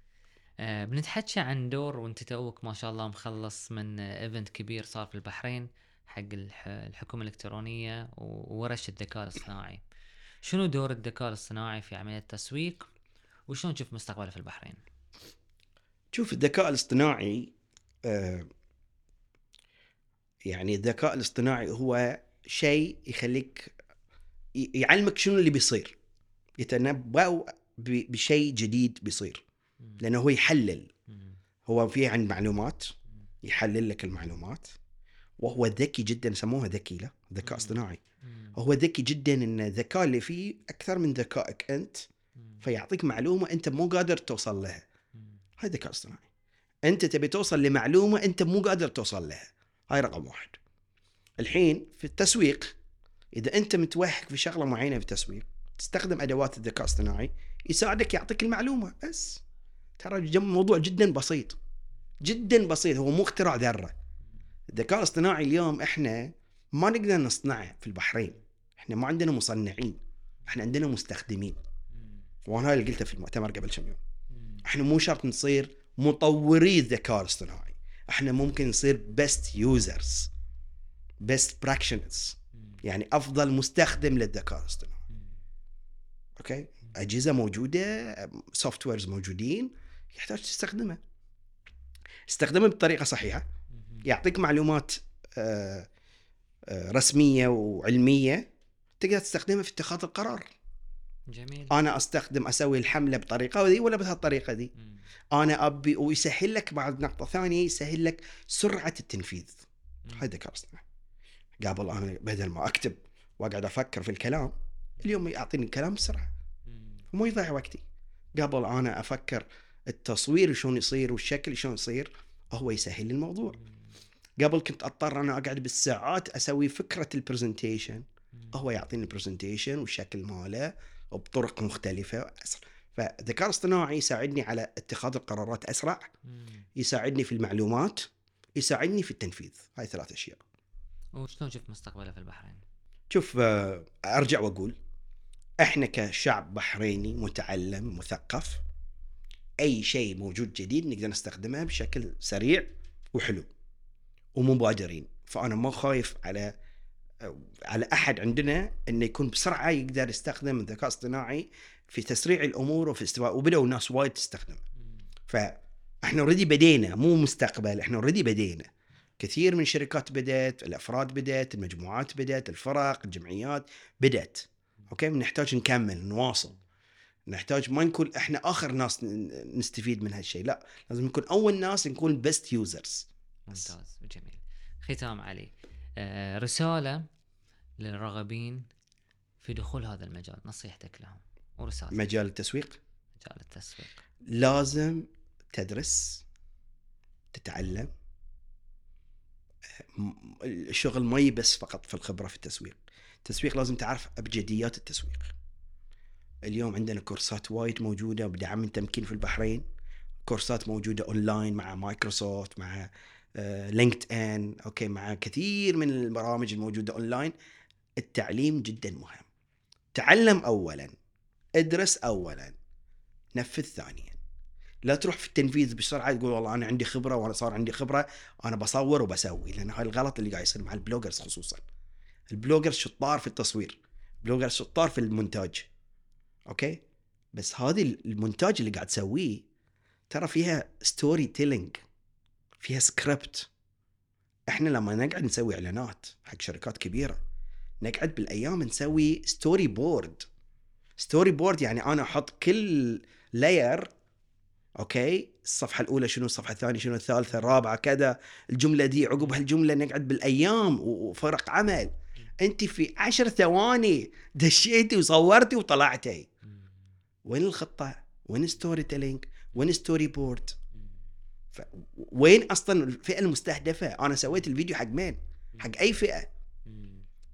آه بنتحكى عن دور وأنت توك ما شاء الله مخلص من event كبير صار في البحرين حق الح- الحكومة الإلكترونية و- وورش الذكاء الاصطناعي. شنو دور الذكاء الاصطناعي في عملية التسويق؟ وشلون تشوف مستقبله في البحرين؟ شوف الذكاء الاصطناعي آه، يعني الذكاء الاصطناعي هو شيء يخليك يعلمك شنو اللي بيصير يتنبأ بشيء جديد بيصير. لأنه هو يحلل. هو فيه عن معلومات يحلل لك المعلومات وهو ذكي جدا سموها ذكي له ذكاء. اصطناعي. هو ذكي جدا إن الذكاء اللي فيه أكثر من ذكائك أنت. فيعطيك معلومة أنت مو قادر توصل لها. هاي ذكاء اصطناعي أنت تبي توصل لمعلومة أنت مو قادر توصل لها هاي رقم واحد. الحين في التسويق إذا أنت متوهق في شغلة معينة في التسويق تستخدم أدوات الذكاء الاصطناعي يساعدك يعطيك المعلومة بس. ترى الموضوع جدا بسيط جدا بسيط هو مو اختراع ذرة. الذكاء الاصطناعي اليوم إحنا ما نقدر نصنعه في البحرين. إحنا ما عندنا مصنعين إحنا عندنا مستخدمين. وأنا هاي اللي قلته في المؤتمر قبل كم يوم. إحنا مو شرط نصير مطوري الذكاء الاصطناعي. إحنا ممكن نصير best users best practitioners مم. يعني أفضل مستخدم للذكاء الاصطناعي. okay أجهزة موجودة softwares موجودين يحتاج تستخدمها استخدمها بطريقة صحيحة. يعطيك معلومات آه، آه، رسمية وعلمية تقدر تستخدمها في اتخاذ القرار جميل أنا أستخدم أسوي الحملة بطريقة ذي ولا بهالطريقة ذي مم. أنا أبي ويسهل لك بعد نقطة ثانية يسهل لك سرعة التنفيذ. هاي الذكاء الاصطناعي قبل أنا بدل ما أكتب وأقعد أفكر في الكلام اليوم يعطيني الكلام بسرعة. وما يضيع وقتي قبل أنا أفكر التصوير شلون يصير والشكل شلون يصير هو يسهل لي الموضوع. قبل كنت أضطر أنا أقعد بالساعات أسوي فكرة ال presentation. هو يعطيني ال presentation والشكل ماله وبطرق مختلفة. فالذكاء الاصطناعي يساعدني على اتخاذ القرارات أسرع. يساعدني في المعلومات يساعدني في التنفيذ هاي ثلاث أشياء وشلون شفت مستقبله في البحرين؟ شوف آه، أرجع وأقول إحنا كشعب بحريني متعلم مثقف أي شيء موجود جديد نقدر نستخدمه بشكل سريع وحلو ومبادرين فأنا ما خايف على على أحد عندنا إنه يكون بسرعة يقدر يستخدم الذكاء الاصطناعي في تسريع الأمور وفي استواء وبدأوا الناس وايد تستخدمه. مم. فإحنا already بدينا مو مستقبل إحنا already بدينا. كثير من الشركات بدأت الأفراد بدأت المجموعات بدأت الفرق الجمعيات بدأت. okay؟ نحتاج نكمل نواصل. نحتاج ما نكون إحنا آخر ناس نستفيد من هالشيء لا. لازم نكون أول ناس نكون best users ممتاز جميل. ختام علي. رسالة للراغبين في دخول هذا المجال. نصيحتك لهم. ورسالة مجال التسويق؟ مجال التسويق. لازم تدرس تتعلم. م- الشغل مب بس فقط في الخبرة في التسويق. التسويق لازم تعرف أبجديات التسويق. اليوم عندنا كورسات وايد موجودة بدعم التمكين في البحرين. كورسات موجودة أونلاين مع مايكروسوفت مع LinkedIn okay مع كثير من البرامج الموجودة أونلاين. التعليم جدا مهم. تعلم أولا ادرس أولا نفذ ثانيا. لا تروح في التنفيذ بسرعة تقول والله أنا عندي خبرة وأنا صار عندي خبرة أنا بصور وبسوي لأن هاي الغلط اللي قاعد يصير مع ال bloggers خصوصا. ال bloggers شطار في التصوير ال bloggers شطار في المونتاج. okay؟ بس هذه المونتاج اللي قاعد تسويه ترى فيها storytelling فيها سكريبت إحنا لما نقعد نسوي إعلانات حق شركات كبيرة نقعد بالأيام نسوي storyboard storyboard يعني أنا أحط كل layer okay؟ الصفحة الأولى شنو؟ الصفحة الثانية شنو؟ الثالثة الرابعة كذا. الجملة دي عقب هالجملة نقعد بالأيام وفرق عمل. أنت في عشر ثواني دشيتي وصورتي وطلعتي. وين الخطة؟ وين ال storytelling وين storyboard. ف... وين أصلا الفئة المستهدفة؟ أنا سويت الفيديو حق مين؟ حق أي فئة.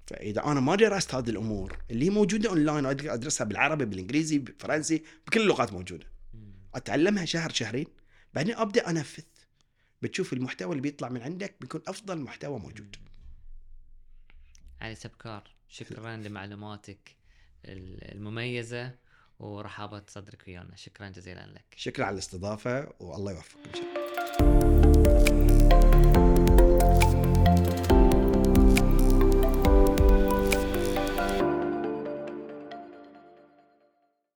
فإذا أنا ما درست هذه الأمور اللي هي موجودة أونلاين أقدر أدرسها بالعربي بالإنجليزي بالفرنسي بكل اللغات موجودة. أتعلمها شهر شهرين بعدين أبدأ أنفذ. بتشوف المحتوى اللي بيطلع من عندك بيكون أفضل محتوى موجود. علي سبكار شكرا لمعلوماتك ال- المميزة. ورحابة صدرك ويانا. شكرا جزيلا لك. شكرا على الاستضافة والله يوفقك إن شاء الله.